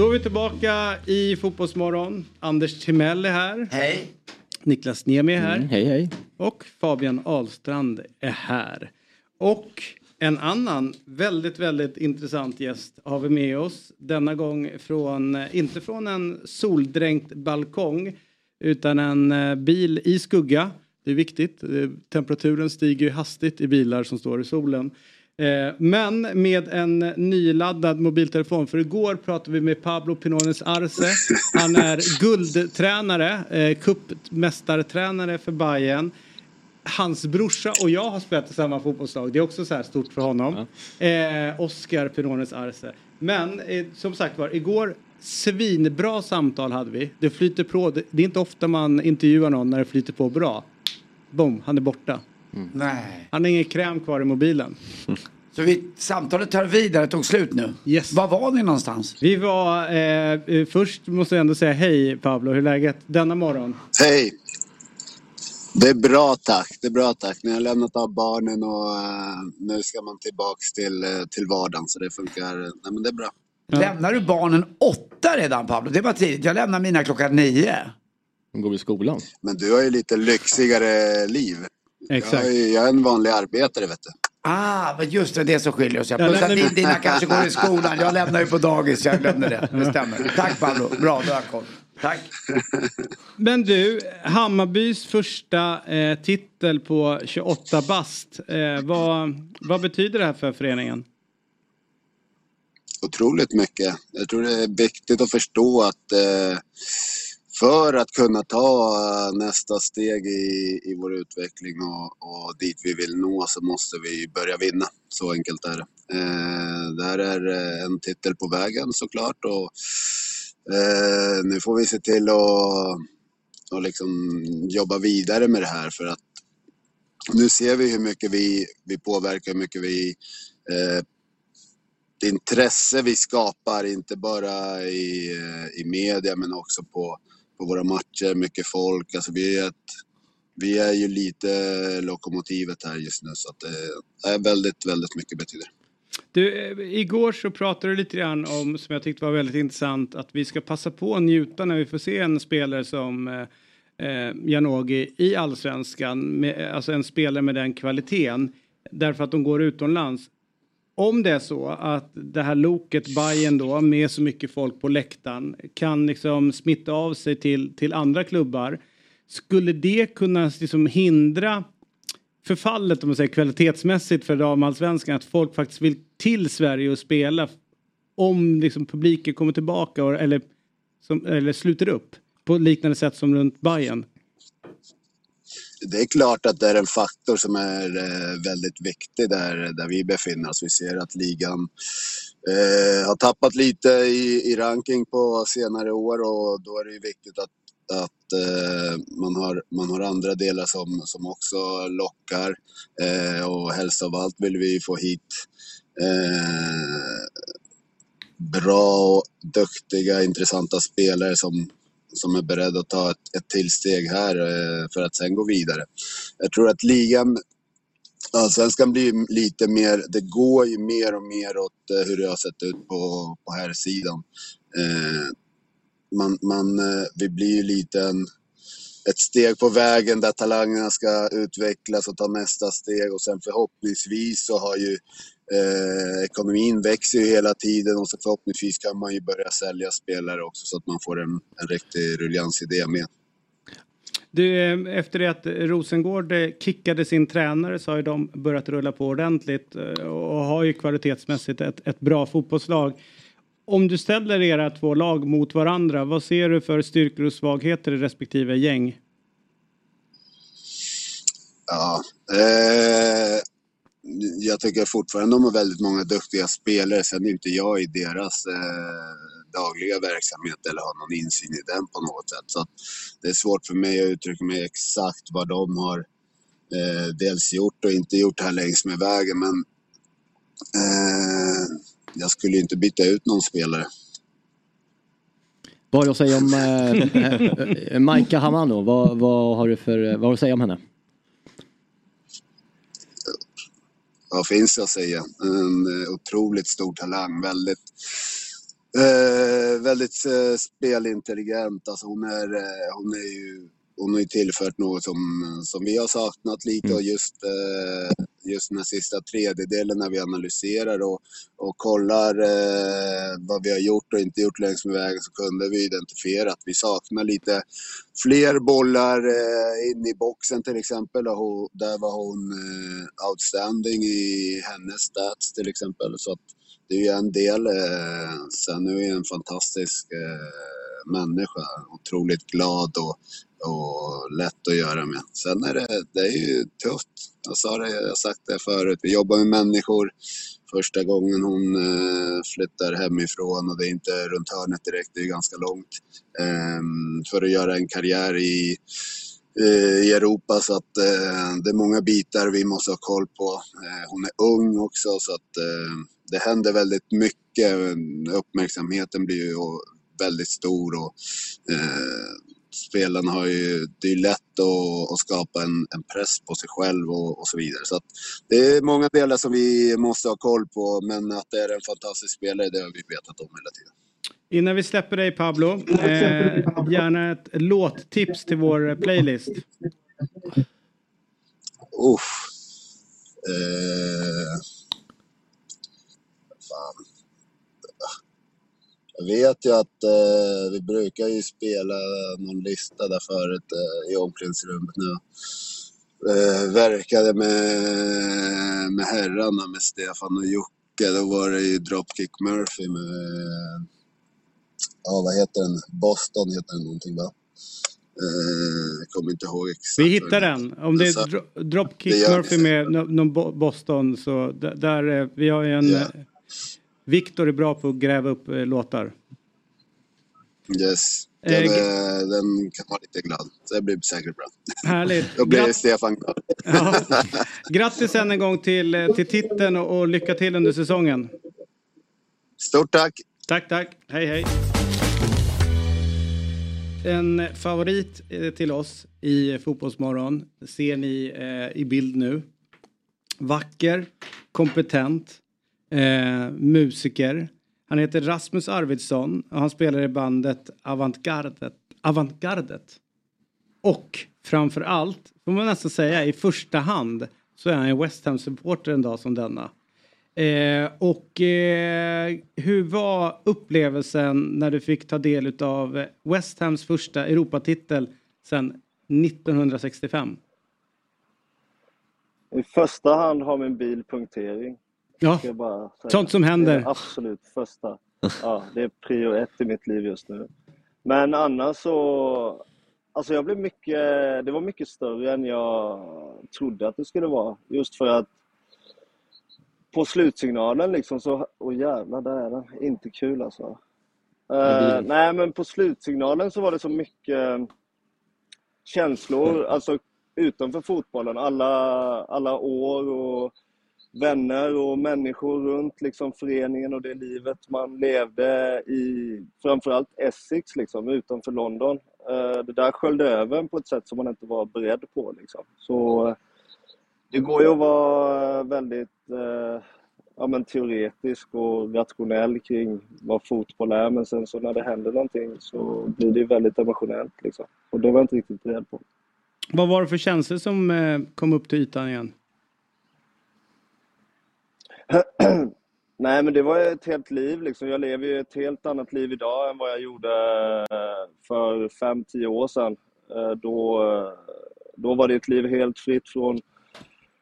Då är vi tillbaka i Fotbollsmorgon. Anders Timell är här. Hej. Niklas Niemi är här. Mm, hej hej. Och Fabian Ahlstrand är här. Och en annan väldigt, väldigt intressant gäst har vi med oss. Denna gång från, inte från en soldränkt balkong, utan en eh, bil i skugga. Det är viktigt. Eh, Temperaturen stiger ju hastigt i bilar som står i solen. Eh, Men med en nyladdad mobiltelefon. För igår pratade vi med Pablo Pinones Arce. Han är guldtränare, eh, cupmästartränare för Bayern hans brorsa och jag har spelat i samma fotbollslag. Det är också så här stort för honom. Eh, Oscar Pinones Arce. Men eh, som sagt var, igår svinbra samtal hade vi. Det flyter på. Det, det är inte ofta man intervjuar någon när det flyter på bra. Boom, han är borta. Nej. Han har ingen kräm kvar i mobilen. Så vi, samtalet tar vidare, tog slut nu. Yes. Var var ni någonstans? Vi var, eh, eh, först måste jag ändå säga hej Pablo, hur är läget denna morgon? Hej! Det är bra tack, det är bra tack. Ni har lämnat av barnen och eh, nu ska man tillbaks till, eh, till vardagen så det funkar. Nej men det är bra. Lämnar du barnen åtta redan Pablo? Det var tidigt. Jag lämnar mina klockan nio. De går i skolan. Men du har ju lite lyxigare liv. Exakt. Jag är, jag är en vanlig arbetare vet du. Ah, men just det, det som skiljer oss. Plus att din- dina kanske går i skolan. Jag lämnar ju på dagis, jag glömde det. Det stämmer. Tack Pablo, bra, du har koll. Tack. Men du, Hammarbys första eh, titel på 28 bast. Eh, vad, vad betyder det här för föreningen? otroligt mycket. Jag tror det är viktigt att förstå att eh, för att kunna ta eh, nästa steg i, i vår utveckling och, och dit vi vill nå så måste vi börja vinna. Så enkelt är det. Eh, det här är eh, en titel på vägen såklart och eh, nu får vi se till att och liksom jobba vidare med det här för att nu ser vi hur mycket vi, vi påverkar, hur mycket vi eh, det intresse vi skapar, inte bara i, eh, i media men också på, på våra matcher, mycket folk. Alltså vi, är ett, vi är ju lite lokomotivet här just nu så att det är väldigt, väldigt mycket betyder. Du, eh, igår så pratade du lite grann om, som jag tyckte var väldigt intressant, att vi ska passa på att njuta när vi får se en spelare som eh, Janogy i allsvenskan, med, alltså en spelare med den kvaliteten, därför att de går utomlands. Om det är så att det här loket Bayern då med så mycket folk på läktaren kan liksom smitta av sig till, till andra klubbar. Skulle det kunna liksom hindra förfallet om man säger kvalitetsmässigt för damallsvenskan att folk faktiskt vill till Sverige och spela om liksom publiken kommer tillbaka och, eller, som, eller sluter upp på liknande sätt som runt Bayern det är klart att det är en faktor som är eh, väldigt viktig där, där vi befinner oss. Vi ser att ligan eh, har tappat lite i, i ranking på senare år och då är det ju viktigt att, att eh, man, har, man har andra delar som, som också lockar. Eh, och helst av allt vill vi få hit eh, bra, duktiga, intressanta spelare som, som är beredd att ta ett, ett till steg här eh, för att sen gå vidare. Jag tror att ligan, allsvenskan blir lite mer, det går ju mer och mer åt eh, hur det har sett ut på, på här sidan. Eh, man, man, vi blir ju lite en, ett steg på vägen där talangerna ska utvecklas och ta nästa steg och sen förhoppningsvis så har ju eh, ekonomin växer ju hela tiden och så förhoppningsvis kan man ju börja sälja spelare också så att man får en, en riktig ruljans i det med. Du, eh, efter det att Rosengård eh, kickade sin tränare så har ju de börjat rulla på ordentligt eh, och har ju kvalitetsmässigt ett, ett bra fotbollslag. Om du ställer era två lag mot varandra, vad ser du för styrkor och svagheter i respektive gäng? Ja, eh, jag tycker fortfarande de har väldigt många duktiga spelare. Sen är inte jag i deras eh, dagliga verksamhet eller har någon insyn i den på något sätt. Så att det är svårt för mig att uttrycka mig exakt vad de har eh, dels gjort och inte gjort här längs med vägen. Men eh, jag skulle inte byta ut någon spelare. Vad har du att säga om eh, eh Maika Hamano? Vad, vad, har du för, eh, vad har du att säga om henne? Vad finns det att säga? En eh, otroligt stor talang. Väldigt, eh, väldigt eh, spelintelligent. Alltså hon, är, eh, hon, är ju, hon har ju tillfört något som, som vi har saknat lite och just, eh, just den här sista tredjedelen när vi analyserar och, och kollar eh, vad vi har gjort och inte gjort längs med vägen så kunde vi identifiera att vi saknar lite fler bollar eh, in i boxen till exempel. Och där var hon outstanding i hennes stats till exempel. Så att det är ju en del. Sen är hon en fantastisk människa. Otroligt glad och, och lätt att göra med. Sen är det, det är ju tufft. Jag sa det, jag har sagt det förut. Vi jobbar med människor. Första gången hon eh, flyttar hemifrån och det är inte runt hörnet direkt, det är ganska långt. Ehm, för att göra en karriär i, eh, i Europa så att eh, det är många bitar vi måste ha koll på. Eh, hon är ung också så att eh, det händer väldigt mycket. Uppmärksamheten blir ju väldigt stor och eh, eh, spelarna har ju, det är lätt att, att skapa en, en press på sig själv och, och så vidare. Så att det är många delar som vi måste ha koll på men att det är en fantastisk spelare det har vi vetat om hela tiden. Innan vi släpper dig Pablo, eh, gärna ett låttips till vår playlist. Uff. Eh, Jag vet ju att eh, vi brukar ju spela någon lista där förut eh, i omklädningsrummet nu. Eh, verkade med, med herrarna, med Stefan och Jocke. Då var det ju Dropkick Murphy med, ja vad heter den? Boston heter den någonting va? Eh, jag kommer inte ihåg exakt. Vi hittar den. Om det är dro- Dropkick Murphy med nå- någon Bo- Boston så där, vi har ju en... Ja. Viktor är bra på att gräva upp eh, låtar. Yes. Eh, Den, eh, den kan vara lite glad. Det blir säkert bra. Härligt. Då blir Gratt- Stefan glad. Ja. Grattis än en gång till, eh, till titeln och, och lycka till under säsongen. Stort tack! Tack, tack. Hej, hej. En favorit till oss i Fotbollsmorgon ser ni eh, i bild nu. Vacker, kompetent, eh, musiker. Han heter Rasmus Arvidsson och han spelar i bandet Avantgardet. Avantgardet. Och framför allt, får man nästan säga, i första hand så är han en West Ham-supporter en dag som denna. Eh, och eh, hur var upplevelsen när du fick ta del av West Hams första Europatitel sedan 1965? I första hand har min bil punktering. Ja, sånt som händer. Det är absolut första. Ja, det är prio ett i mitt liv just nu. Men annars så... Alltså jag blev mycket... Det var mycket större än jag trodde att det skulle vara. Just för att på slutsignalen liksom så... Åh jävlar, där är den. Inte kul alltså. Eh, nej, men på slutsignalen så var det så mycket känslor, alltså utanför fotbollen. Alla, alla år och vänner och människor runt liksom föreningen och det livet man levde i framförallt Essex liksom, utanför London. Eh, det där sköljde över en på ett sätt som man inte var beredd på. Liksom. Så det går ju att vara väldigt eh, ja, men teoretisk och rationell kring vad fotboll är men sen så när det händer någonting så blir det väldigt emotionellt. Liksom. Och det var jag inte riktigt beredd på. Vad var det för känslor som eh, kom upp till ytan igen? Nej, men det var ett helt liv. Liksom. Jag lever ju ett helt annat liv idag än vad jag gjorde eh, för fem tio år sedan. Eh, då, eh, då var det ett liv helt fritt från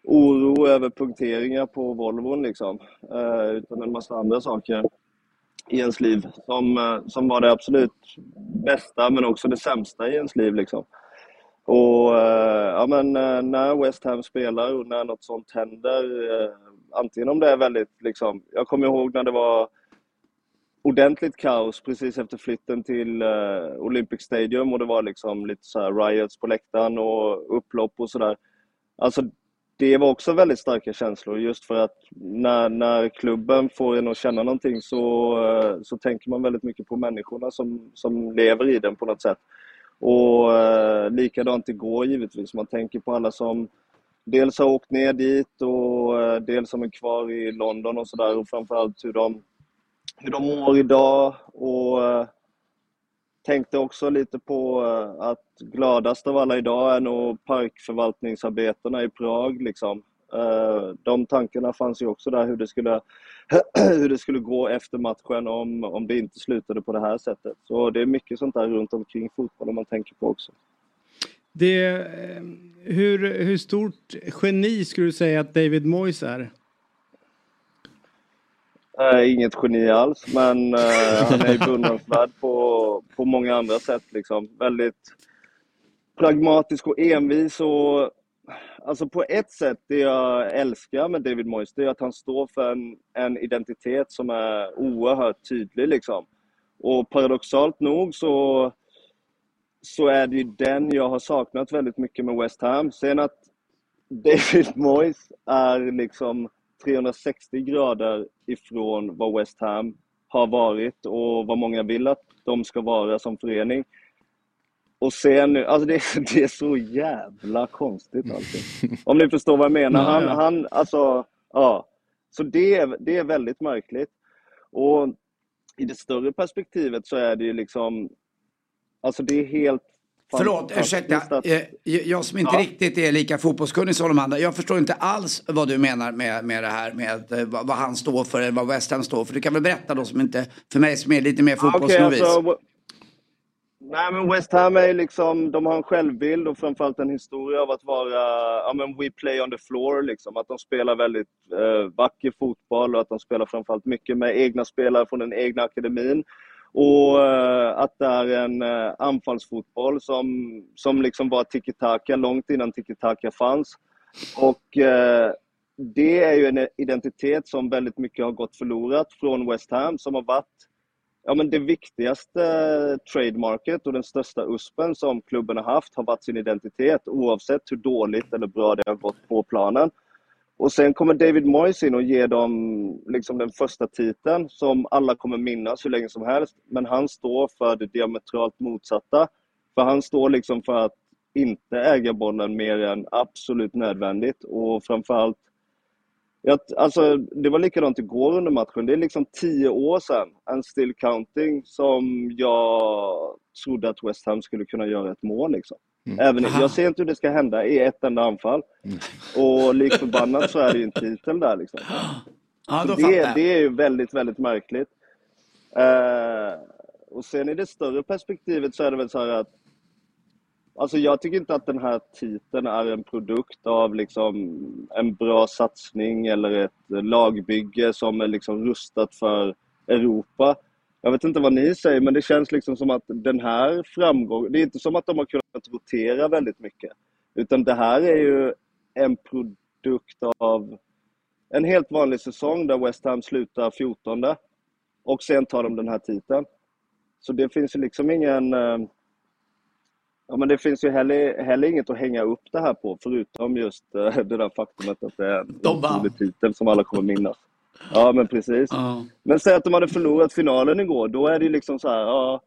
oro över punkteringar på Volvon, liksom. Utan en massa andra saker i ens liv som, som var det absolut bästa, men också det sämsta i ens liv. Liksom. Och ja, men när West Ham spelar och när något sånt händer, antingen om det är väldigt liksom, jag kommer ihåg när det var ordentligt kaos precis efter flytten till uh, Olympic Stadium och det var liksom lite så här riots på läktaren och upplopp och sådär. Alltså det var också väldigt starka känslor just för att när, när klubben får en att känna någonting så, uh, så tänker man väldigt mycket på människorna som, som lever i den på något sätt. Och eh, likadant igår givetvis. Man tänker på alla som dels har åkt ner dit och eh, dels som är kvar i London och sådär och framförallt hur de, hur de mår idag och eh, tänkte också lite på eh, att gladast av alla idag är nog parkförvaltningsarbetarna i Prag liksom. De tankarna fanns ju också där hur det skulle, hur det skulle gå efter matchen om, om det inte slutade på det här sättet. Så det är mycket sånt där runt omkring fotbollen man tänker på också. Det, hur, hur stort geni skulle du säga att David Moyes är? Eh, inget geni alls, men eh, han är beundransvärd på, på många andra sätt. Liksom. Väldigt pragmatisk och envis. Och, alltså på ett sätt, det jag älskar med David Moyes, det är att han står för en, en identitet som är oerhört tydlig. Liksom. Och paradoxalt nog så, så är det ju den jag har saknat väldigt mycket med West Ham. Sen att David Moyes är liksom 360 grader ifrån vad West Ham har varit och vad många vill att de ska vara som förening. Och sen nu, alltså det, är- det är så jävla konstigt allting. Om ni förstår vad jag menar. Han, han alltså, ja. Så det, det är väldigt märkligt. Och i det större perspektivet så är det ju liksom, alltså det är helt Förlåt, ursäkta. Eh, Jag som inte Ja. riktigt är lika fotbollskunnig som de andra. Jag förstår inte alls vad du menar med, med det här med eh, vad, han står för eller vad West Ham står för. Du kan väl berätta då som inte, för mig som är lite mer fotbollsnovis. alltså, w- nej men West Ham är liksom, de har en självbild och framförallt en historia av att vara, ja men we play on the floor liksom. Att de spelar väldigt eh, vacker fotboll och att de spelar framförallt mycket med egna spelare från den egna akademin. Och eh, att det är en eh, anfallsfotboll som, som liksom var tiki-taka långt innan tiki-taka fanns. Och eh, det är ju en identitet som väldigt mycket har gått förlorat från West Ham som har varit ja, men det viktigaste trademarket och den största USPen som klubben har haft har varit sin identitet oavsett hur dåligt eller bra det har gått på planen. Och sen kommer David Moyes in och ger dem liksom den första titeln som alla kommer minnas hur länge som helst. Men han står för det diametralt motsatta. För han står liksom för att inte äga bollen mer än absolut nödvändigt och framförallt att, alltså, det var likadant igår under matchen. Det är liksom tio år sedan, and still counting, som jag trodde att West Ham skulle kunna göra ett mål. Liksom. Även, Aha. jag ser inte hur det ska hända i ett enda anfall. Och lik förbannat så är det ju en titel där. Liksom. Ja, det, det är ju väldigt, väldigt märkligt. Eh, och sen i det större perspektivet så är det väl så här att Alltså jag tycker inte att den här titeln är en produkt av liksom en bra satsning eller ett lagbygge som är liksom rustat för Europa. Jag vet inte vad ni säger, men det känns liksom som att den här framgången... Det är inte som att de har kunnat rotera väldigt mycket. Utan det här är ju en produkt av en helt vanlig säsong där West Ham slutar 14 och sen tar de den här titeln. Så det finns ju liksom ingen... eh, Ja, men det finns ju heller, heller inget att hänga upp det här på förutom just eh, det där faktumet att det är en De titel som alla kommer minnas. Ja, men precis. Men säg att de hade förlorat finalen igår, då är det liksom så här, ja,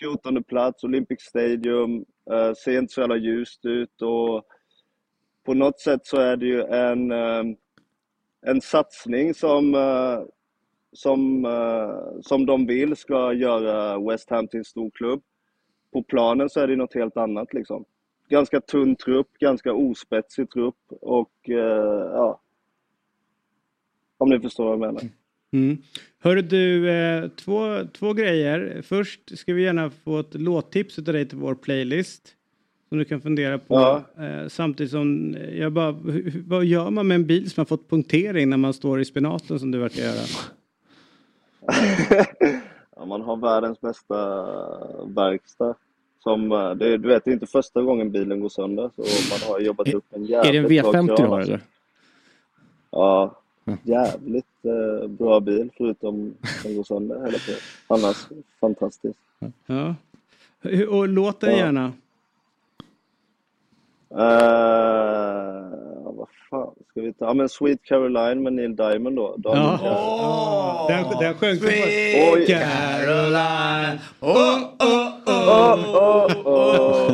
14 plats, Olympic Stadium, eh, ser inte så jävla ljust ut och på något sätt så är det ju en, eh, en satsning som, eh, som, eh, som de vill ska göra West Ham till en stor klubb. På planen så är det något helt annat liksom. Ganska tunn trupp, ganska ospetsig trupp och ja. Om ni förstår vad jag menar. Mm. Hörru du, eh, två, två grejer. Först ska vi gärna få ett låttips av dig till vår playlist. Som du kan fundera på. Ja. Eh, samtidigt som eh, jag bara, hur- vad gör man med en bil som har fått punktering när man står i spenaten som du verkar göra? Ja, man har världens bästa verkstad. Som, det, du vet, det är inte första gången bilen går sönder. Så man har jobbat upp en Är det en jävligt bra V50 du har eller? Ja, jävligt eh, bra bil förutom den går sönder hela tiden. Annars fantastiskt. Ja. Och låten Ja. gärna. Uh, vad fan ska vi ta? Ja men Sweet Caroline med Neil Diamond då. Ja. Den, den sjöng Oj. Caroline. Oh, oh, oh.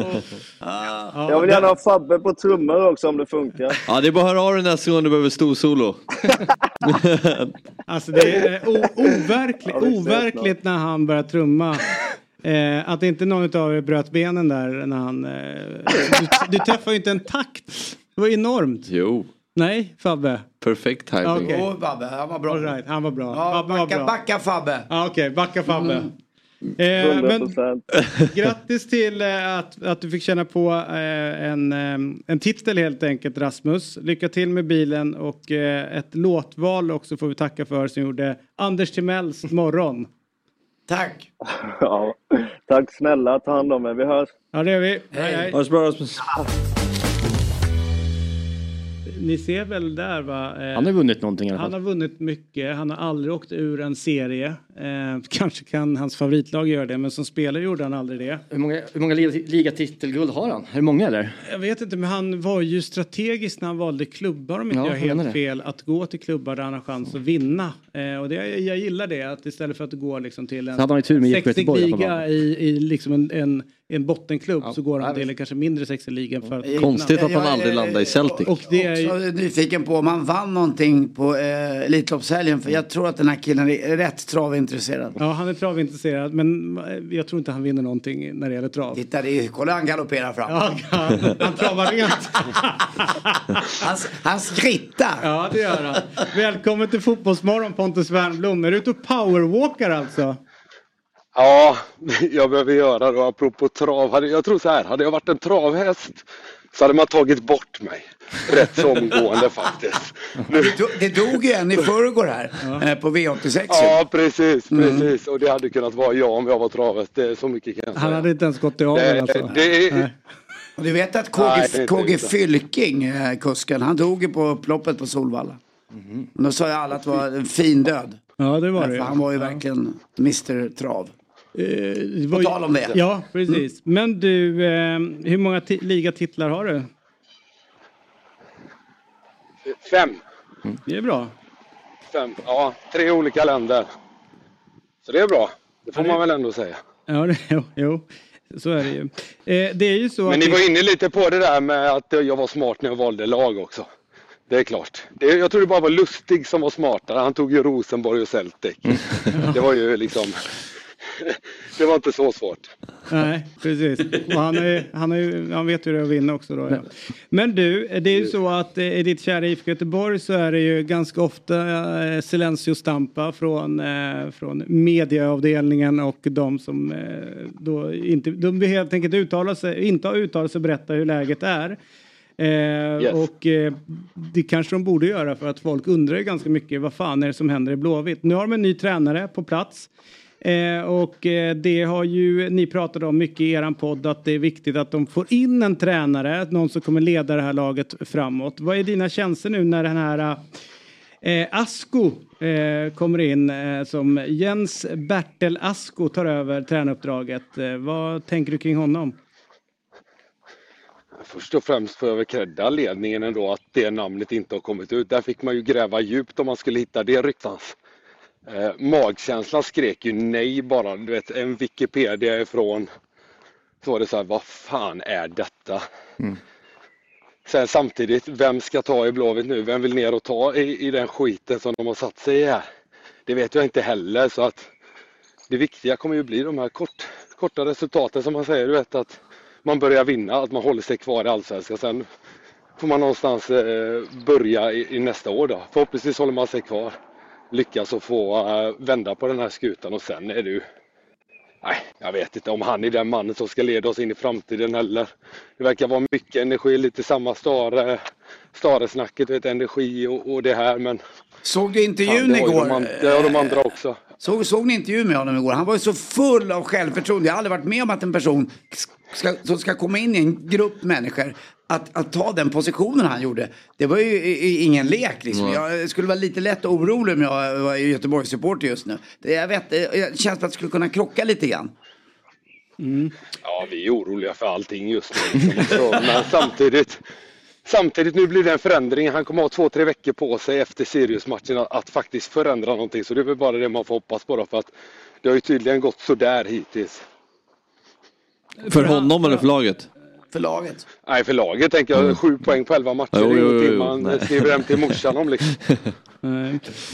Jag vill gärna ha Fabbe på trummor också om det funkar. Ja, det är bara att höra av dig nästa gång du behöver storsolo. Alltså det är o- overkligt, overkligt när han börjar trumma. Eh, att inte någon av er bröt benen där när han... Eh, du, du träffar ju inte en takt. Det var enormt. Jo, Nej, Fabbe. perfekt timing. Okej. Åh, Babbe, han var bra. All right, han var bra. Ja, Fabbe var backa, bra. backa Fabbe. Ja, Okej, backa Fabbe. Mm. Eh, men 100%. grattis till eh, att, att du fick känna på eh, en, eh, en titel helt enkelt Rasmus. Lycka till med bilen och eh, ett låtval också får vi tacka för som gjorde Anders Timells morgon. Tack. Ja, tack snälla, ta hand om er. Vi hörs. Ja det gör vi. Hej, hej. Ha det så bra Rasmus. Ni ser väl där va? Eh, Han har vunnit någonting i alla Han fall. har vunnit mycket. Han har aldrig åkt ur en serie. Eh, kanske kan hans favoritlag göra det, men som spelare gjorde han aldrig det. Hur många, hur många liga- ligatitelguld har han? Är det många eller? Jag vet inte, men han var ju strategisk när han valde klubbar om inte Ja, jag jag helt det. fel. Att gå till klubbar där han har chans att vinna. Eh, och det, jag gillar det, att istället för att gå liksom till en Så hade han ju tur med IFK 60 Göteborg i alla fall, liga i, i liksom en, en en bottenklubb så går han till en kanske mindre sexig liga för att Konstigt att han aldrig landade i Celtic. Och det är ju... också nyfiken på om han vann någonting på eh, Elitloppshelgen. För jag tror att den här killen är rätt travintresserad. Ja, han är travintresserad men eh, jag tror inte han vinner någonting när det gäller trav. Titta, det är, kolla han galopperar fram. Ja, han, han travar rent. Han, han skrittar. Ja, det gör han. Välkommen till Fotbollsmorgon Pontus Wernbloom. Är du ute och powerwalkar alltså? Ja, jag behöver göra det. Apropå trav. Jag tror så här, hade jag varit en travhäst så hade man tagit bort mig. Rätt så omgående faktiskt. Nu, Det, do- det dog ju en i förrgår här eh, på V86. ju. ja, precis, Mm. precis. Och det hade kunnat vara jag om jag var travhäst. Det är så mycket kan jag Han säga. hade inte ens gått i avel Det- alltså? det Nej. Och du vet att Nej, KG, är KG. Fylking, eh, kusken, han dog ju på upploppet på Solvalla. Men då sa ju alla att det var en fin död. Ja, det var det han var ju verkligen Mr Trav. Eh, det var På tal om det. Ja, precis. Men du, eh, hur många ti- ligatitlar har du? Fem. Det är bra. Fem. Ja, tre olika länder. Så det är bra. Det får man väl ändå säga. Ja, det, jo, jo, så är det ju. Eh, det är ju så Men ni var inne lite på det där med att jag var smart när jag valde lag också. Det är klart. Det, jag tror det bara var Lustig som var smartare. Han tog ju Rosenborg och Celtic. Det var ju liksom... Det var inte så svårt. Nej, precis. Och han, är, han, är, han vet ju det att vinna också då. Ja. Men du, det är ju så att eh, i ditt kära IFK Göteborg så är det ju ganska ofta eh, Silencio Stampa från, eh, från mediaavdelningen och de som då inte, de helt enkelt uttala sig, inte har uttalat sig och berätta hur läget är. Eh, Och eh, det kanske de borde göra för att folk undrar ju ganska mycket vad fan är det som händer i Blåvitt. Nu har de en ny tränare på plats. Eh, och eh, det har ju ni pratat om mycket i er podd att det är viktigt att de får in en tränare, någon som kommer leda det här laget framåt. Vad är dina känslor nu när den här eh, Asko eh, kommer in eh, som Jens Bertel Asko tar över tränaruppdraget. Eh, vad tänker du kring honom? Först och främst får jag väl credda ledningen ändå att det namnet inte har kommit ut. Där fick man ju gräva djupt om man skulle hitta det ryktans. Eh, magkänslan skrek ju nej bara. Du vet, en Wikipedia ifrån så var det så här, vad fan är detta? Sen samtidigt, vem ska ta i Blåvitt nu? Vem vill ner och ta i, i den skiten som de har satt sig i här? Det vet jag inte heller så att det viktiga kommer ju bli de här kort, korta resultaten som man säger. Du vet att man börjar vinna, att man håller sig kvar i Allsvenskan. Sen får man någonstans eh, börja i, i nästa år då. Förhoppningsvis håller man sig kvar. Lyckas och få eh, vända på den här skutan och sen är det ju Nej, jag vet inte om han är den mannen som ska leda oss in i framtiden heller. Det verkar vara mycket energi, lite samma stare, stare-snacket, vet, energi och, och det här men... Såg du intervjun ju igår? De, det har de andra också. Såg, såg ni intervjun med honom igår? Han var ju så full av självförtroende. Jag har aldrig varit med om att en person ska, som ska komma in i en grupp människor att, att ta den positionen han gjorde. Det var ju ingen lek liksom. Jag skulle vara lite lätt orolig om jag var Göteborgssupporter just nu. Det, jag vet, det känns som att det skulle kunna krocka lite grann. Ja, vi är oroliga för allting just nu. Liksom. Men samtidigt, samtidigt, nu blir det en förändring. Han kommer ha två, tre veckor på sig efter Sirius-matchen att, att faktiskt förändra någonting. Så det är väl bara det man får hoppas på då, för att det har ju tydligen gått sådär hittills. För honom eller för laget? För laget. Nej, för laget tänker jag. Sju poäng på elva matcher. Jo, det är jo, jo, man nej. skriver hem till morsan om liksom.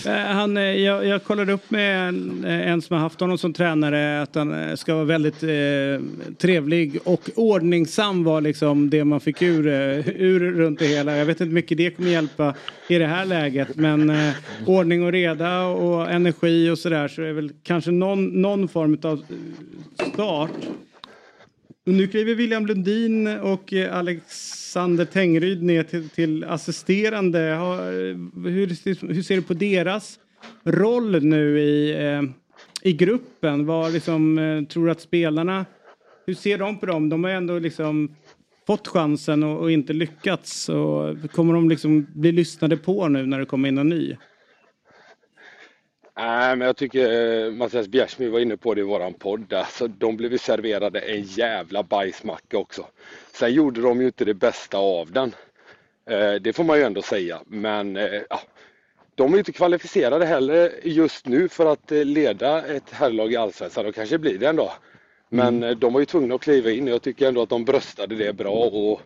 Eh, Han, eh, jag, jag kollade upp med en, eh, en som har haft honom som tränare att han ska vara väldigt eh, trevlig och ordningsam var liksom det man fick ur, ur runt det hela. Jag vet inte hur mycket det kommer hjälpa i det här läget men eh, ordning och reda och energi och sådär så är väl kanske någon, någon form av start. Och nu kliver William Lundin och eh, Alexander Tengryd ner till, till assisterande. Eh, hur, hur ser du på deras roll nu i, eh, i gruppen? Vad liksom, tror du att spelarna, hur ser de på dem? De har ändå liksom fått chansen och, och inte lyckats. Och kommer de liksom bli lyssnade på nu när det kommer in en ny? Nej, men jag tycker eh, Mattias Bjärsmyr var inne på det i våran podd. Alltså, de blev serverade en jävla bajsmacka också. Sen gjorde de ju inte det bästa av den. Eh, det får man ju ändå säga. Men eh, ja, de är ju inte kvalificerade heller just nu för att eh, leda ett herrlag i Allsvenskan. Och kanske blir det en dag. Men eh, de var ju tvungna att kliva in och jag tycker ändå att de bröstade det bra och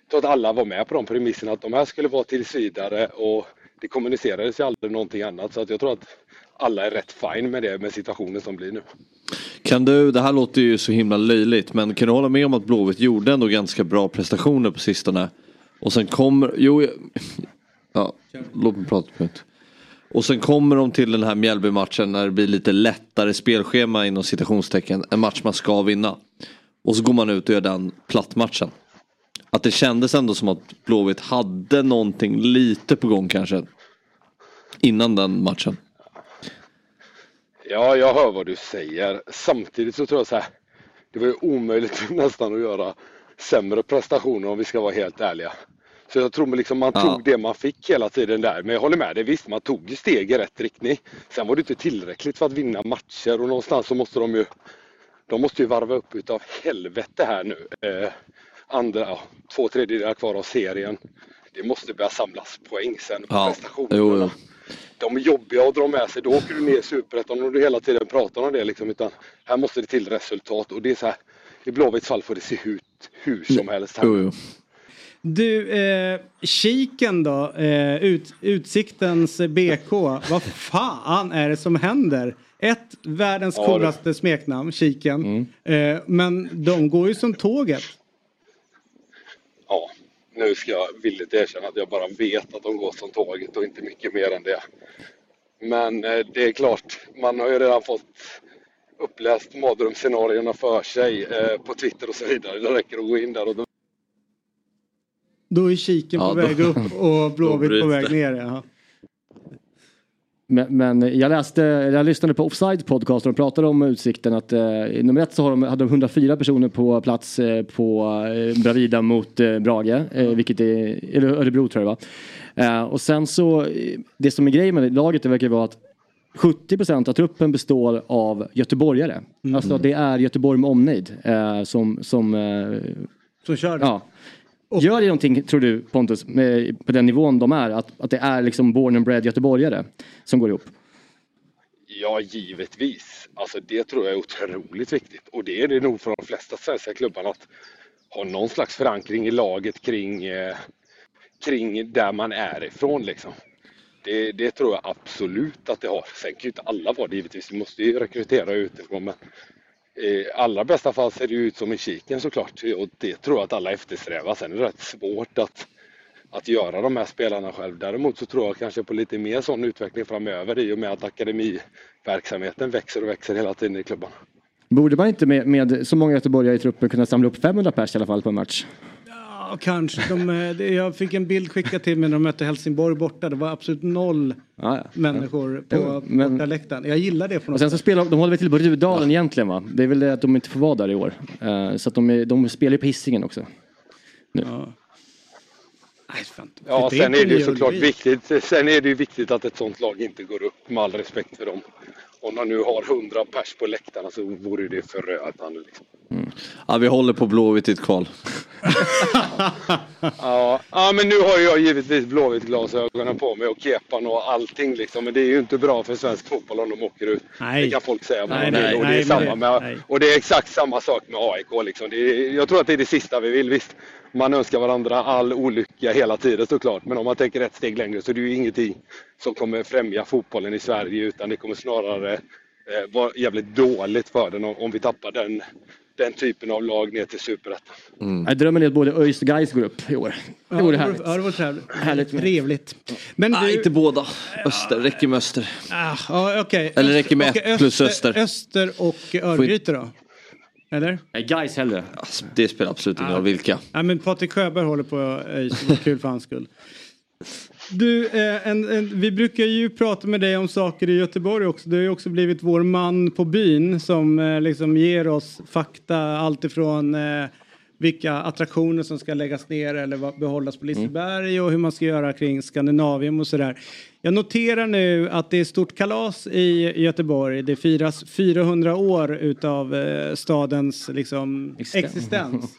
jag tror att alla var med på de premisserna att de här skulle vara tills vidare och det kommunicerades ju aldrig någonting annat så att jag tror att alla är rätt fine med det med situationen som blir nu. Kan du, det här låter ju så himla löjligt men kan du hålla med om att Blåvitt gjorde ändå ganska bra prestationer på sistone? Och sen kommer, jo, jag- ja, låt mig prata på ett. Och sen kommer de till den här Mjällby-matchen när det blir lite lättare spelschema inom citationstecken. En match man ska vinna. Och så går man ut och gör den plattmatchen. Att det kändes ändå som att Blåvitt hade någonting lite på gång kanske. Innan den matchen. Ja, jag hör vad du säger. Samtidigt så tror jag så här. Det var ju omöjligt nästan att göra sämre prestationer om vi ska vara helt ärliga. Så jag tror liksom man Ja. tog det man fick hela tiden där. Men jag håller med dig, visst man tog ju steg i rätt riktning. Sen var det inte tillräckligt för att vinna matcher och någonstans så måste de ju de måste ju varva upp utav helvete här nu. Eh, andra, ja, två tredjedelar kvar av serien. Det måste börja samlas poäng sen på Ja, prestationerna. jo, jo. De är jobbiga att dra med sig. Då åker du ner i superettan och du hela tiden pratar om det. Liksom, utan här måste det till resultat. Och det är så här, I Blåvitts fall får det se ut hur som helst. Här. Jo, jo. Du, eh, kiken då, eh, ut, Utsiktens BK, vad fan är det som händer? Ett, världens Ja, coolaste smeknamn, kiken. Eh, men de går ju som tåget. Ja, nu ska jag villigt erkänna att jag bara vet att de går som tåget och inte mycket mer än det. Men eh, det är klart, man har ju redan fått uppläst mardrömsscenarierna för sig eh, på Twitter och så vidare. Det räcker att gå in där och då Då är kiken Ja, på då- väg upp och Blåvitt på väg ner. Ja. Men, men jag läste, jag lyssnade på Offside podcast och de pratade om Utsikten att eh, nummer ett så har de, hade de 104 personer på plats eh, på eh, Bravida mot eh, Brage, eh, vilket är, eller Örebro tror jag det var. Eh, och sen så, eh, det som är grejen med laget det verkar vara att 70% av truppen består av göteborgare. Alltså det är Göteborg med omnejd eh, som, som, som kör. Ja. Gör det någonting, tror du Pontus, med, på den nivån de är? Att, att det är liksom born and bred göteborgare som går ihop? Ja, givetvis. Alltså det tror jag är otroligt viktigt. Och det är det nog för de flesta svenska klubbarna att ha någon slags förankring i laget kring, eh, kring där man är ifrån liksom. Det, det tror jag absolut att det har. Sen kan ju inte alla vara det givetvis. Vi måste ju rekrytera utifrån. Men Eh, allra bästa fall ser det ut som i kiken såklart. Och det tror jag att alla eftersträvar. Sen är det rätt svårt att, att göra de här spelarna själv. Däremot så tror jag kanske på lite mer sån utveckling framöver i och med att akademiverksamheten växer och växer hela tiden i klubbarna. Borde man inte med, med så många göteborgare i truppen kunna samla upp 500 pers i alla fall på en match? Ja, kanske. De, eh, jag fick en bild skickad till mig när de mötte Helsingborg borta. Det var absolut noll Ja, ja. människor på men- bortaläktaren. Jag gillar det på Och något sen så spelar de håller väl till på Rudalen egentligen va? Det är väl det att de inte får vara där i år. Eh, så att de, är, de spelar ju på Hisingen också. Nu. Ja, in sen är det ju såklart viktigt. Sen är det ju viktigt att ett sånt lag inte går upp med all respekt för dem. Om de nu har 100 pers på läktarna så vore det förödande. Liksom. Ja, vi håller på Blåvitt i ett kval. Ja, ja, men nu har jag givetvis Blåvitt-glasögonen på mig och kepan och allting liksom. Men det är ju inte bra för svensk fotboll om de åker ut. Nej. Det kan folk säga vad Nej, de vill. nej, och, det är samma med, nej. och det är exakt samma sak med AIK. Liksom. Det är, jag tror att det är det sista vi vill. Visst, man önskar varandra all olycka hela tiden såklart. Men om man tänker ett steg längre så är det ju ingenting som kommer främja fotbollen i Sverige. Utan det kommer snarare eh, vara jävligt dåligt för den om, om vi tappar den, den typen av lag ner till superettan. Jag drömmer är att både ÖIS och Gais går upp i år. Det vore det härligt. ja, det vore trevligt. Härligt Trevligt. Men Nej, du, inte båda. Öster, räcker med Öster. Ah, ja, okej. Eller räcker med Okej, ett plus Öster. Öster och Örgryte då? Eller? Nej, Gais hellre. Alltså, det spelar absolut ingen Ah. roll vilka. Ja, men Patrik Sjöberg håller på ÖIS. Var kul för hans skull. Du, eh, en, en, vi brukar ju prata med dig om saker i Göteborg också. Du har ju också blivit vår man på byn som eh, liksom ger oss fakta alltifrån eh, vilka attraktioner som ska läggas ner eller behållas på Liseberg och hur man ska göra kring Skandinavium och sådär. Jag noterar nu att det är stort kalas i Göteborg. Det firas 400 år utav eh, stadens liksom, Existens. existens.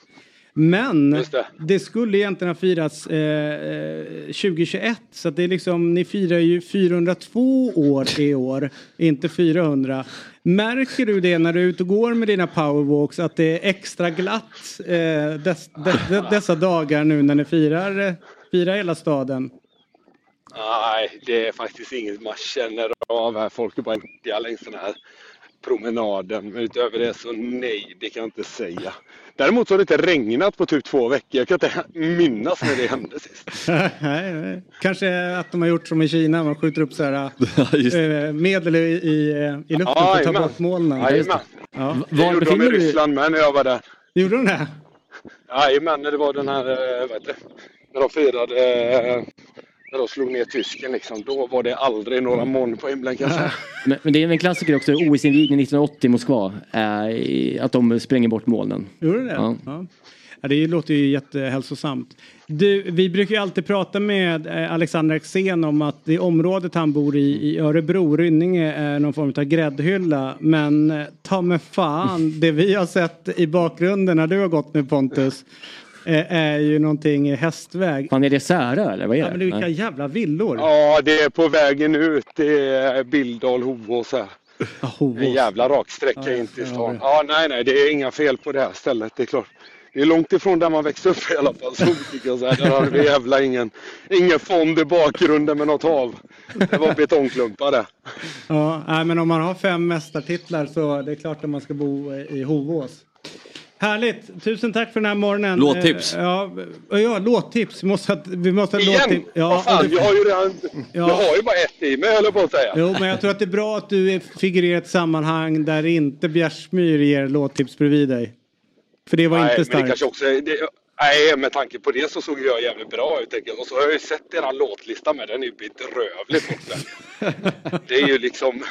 Men det. skulle egentligen ha firats eh, eh, 2021 så att det är liksom, ni firar ju 402 år i år, inte 400. Märker du det när du är ute och går med dina powerwalks att det är extra glatt eh, dess, de, dessa dagar nu när ni firar, eh, firar hela staden? Nej, det är faktiskt inget man känner av här. Folk är bara duktiga längs den här promenaden. Men utöver det så nej, det kan jag inte säga. Däremot så har det inte regnat på typ två veckor. Jag kan inte minnas när det hände sist. Kanske att de har gjort som i Kina, man skjuter upp så här, eh, medel i, i, i luften för att ta bort molnen. Jajamän. Ja. Det gjorde de i Ryssland med när jag var där. Gjorde de det? Jajamän, när det var den här, eh, vad heter det, när de firade, eh, när de slog ner tysken liksom. Då var det aldrig några moln på himlen kan jag säga. Men, men det är en klassiker också, OS-invigningen 1980 i Moskva. Eh, att de spränger bort molnen. Gjorde det? Ja. Ja. Ja, det låter ju jättehälsosamt. Du, vi brukar ju alltid prata med eh, Alexander Axén om att det området han bor i, i Örebro, Rynninge, är någon form av gräddhylla. Men eh, ta med fan, det vi har sett i bakgrunden när du har gått med Pontus är ju någonting i hästväg. Fan är det Särö eller vad är Ja, det? men det är vilka Nej. jävla villor. Ja, det är på vägen ut. Det är Billdal, Hovås här. En jävla raksträcka Ja, in till ja, stan. det. Ja, nej, nej, det är inga fel på det här stället. Det är klart. Det är långt ifrån där man växte upp i alla fall. Så jag säga. Där hade vi jävla ingen, ingen fond i bakgrunden med något hav. Det var betongklumpar det. Ja, nej, men om man har fem mästartitlar så det är klart att man ska bo eh, i Hovås. Härligt! Tusen tack för den här morgonen. Låttips. Eh, Ja, ja låttips. Vi måste, ha- vi måste ha Igen? låttips. Ja, Vad fan, det- jag har ju redan... Ja. Jag har ju bara ett i mig höll jag på att säga. Jo, men jag tror att det är bra att du figurerar i ett sammanhang där inte Bjärsmyr ger låttips bredvid dig. För det var nej, inte men det starkt. kanske också är, det, Nej, med tanke på det så såg jag jävligt bra ut. Och så har jag ju sett eran låtlista med. Den är ju bedrövligt borta. Det är ju liksom...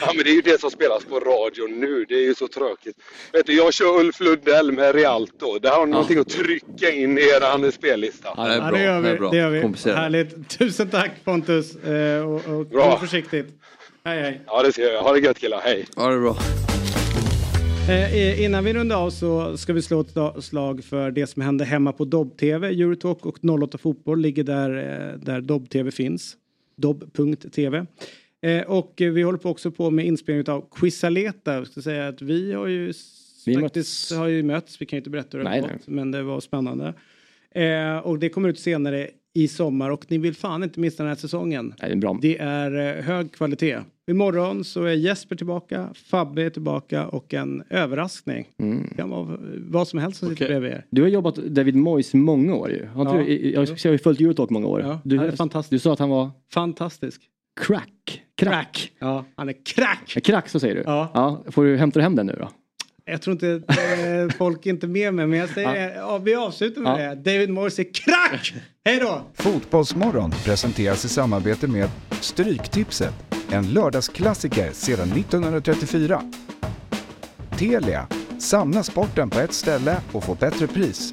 Ja, men det är ju det som spelas på radion nu. Det är ju så tråkigt. Vet du, jag kör Ulf Lundell med Rialto. Där har ni någonting att trycka in i eran spellista. Ja, det gör vi. Det gör vi. Härligt. Tusen tack Pontus. Eh, och, och Bra. gå försiktigt. Hej hej. Ja, det ser jag. Ha det gött killar. Hej. Ja, det är bra. Eh, innan vi rundar av så ska vi slå ett slag för det som hände hemma på Dobb-TV. Eurotalk och 08 Fotboll ligger där, eh, där Dobb-TV finns. Dobb.tv. Eh, och vi håller på också på med inspelning av Quizaleta. Jag ska säga att vi har ju Vi faktiskt har ju mötts. Vi kan ju inte berätta hur det har gått, men det var spännande. Eh, och det kommer ut senare i sommar och ni vill fan inte missa den här säsongen. Nej, det är bra. Det är eh, hög kvalitet. Imorgon så är Jesper tillbaka, Fabbe är tillbaka och en överraskning. Det kan vara vad som helst som sitter bredvid er. Du har jobbat David Moyes många år ju. Har Ja. du, jag, jag har ju följt Eurotalk många år. Ja, du, du sa att han var Fantastisk. crack. Crack. Ja, han är crack! Ja, Crack, så säger du? Ja. Får du hämta hem den nu då? Jag tror inte eh, folk är inte med mig, men jag säger, ja. vi avslutar med Ja. det. David Morse är crack! Hej då! Fotbollsmorgon presenteras i samarbete med Stryktipset, en lördagsklassiker sedan 1934. Telia, samla sporten på ett ställe och få bättre pris.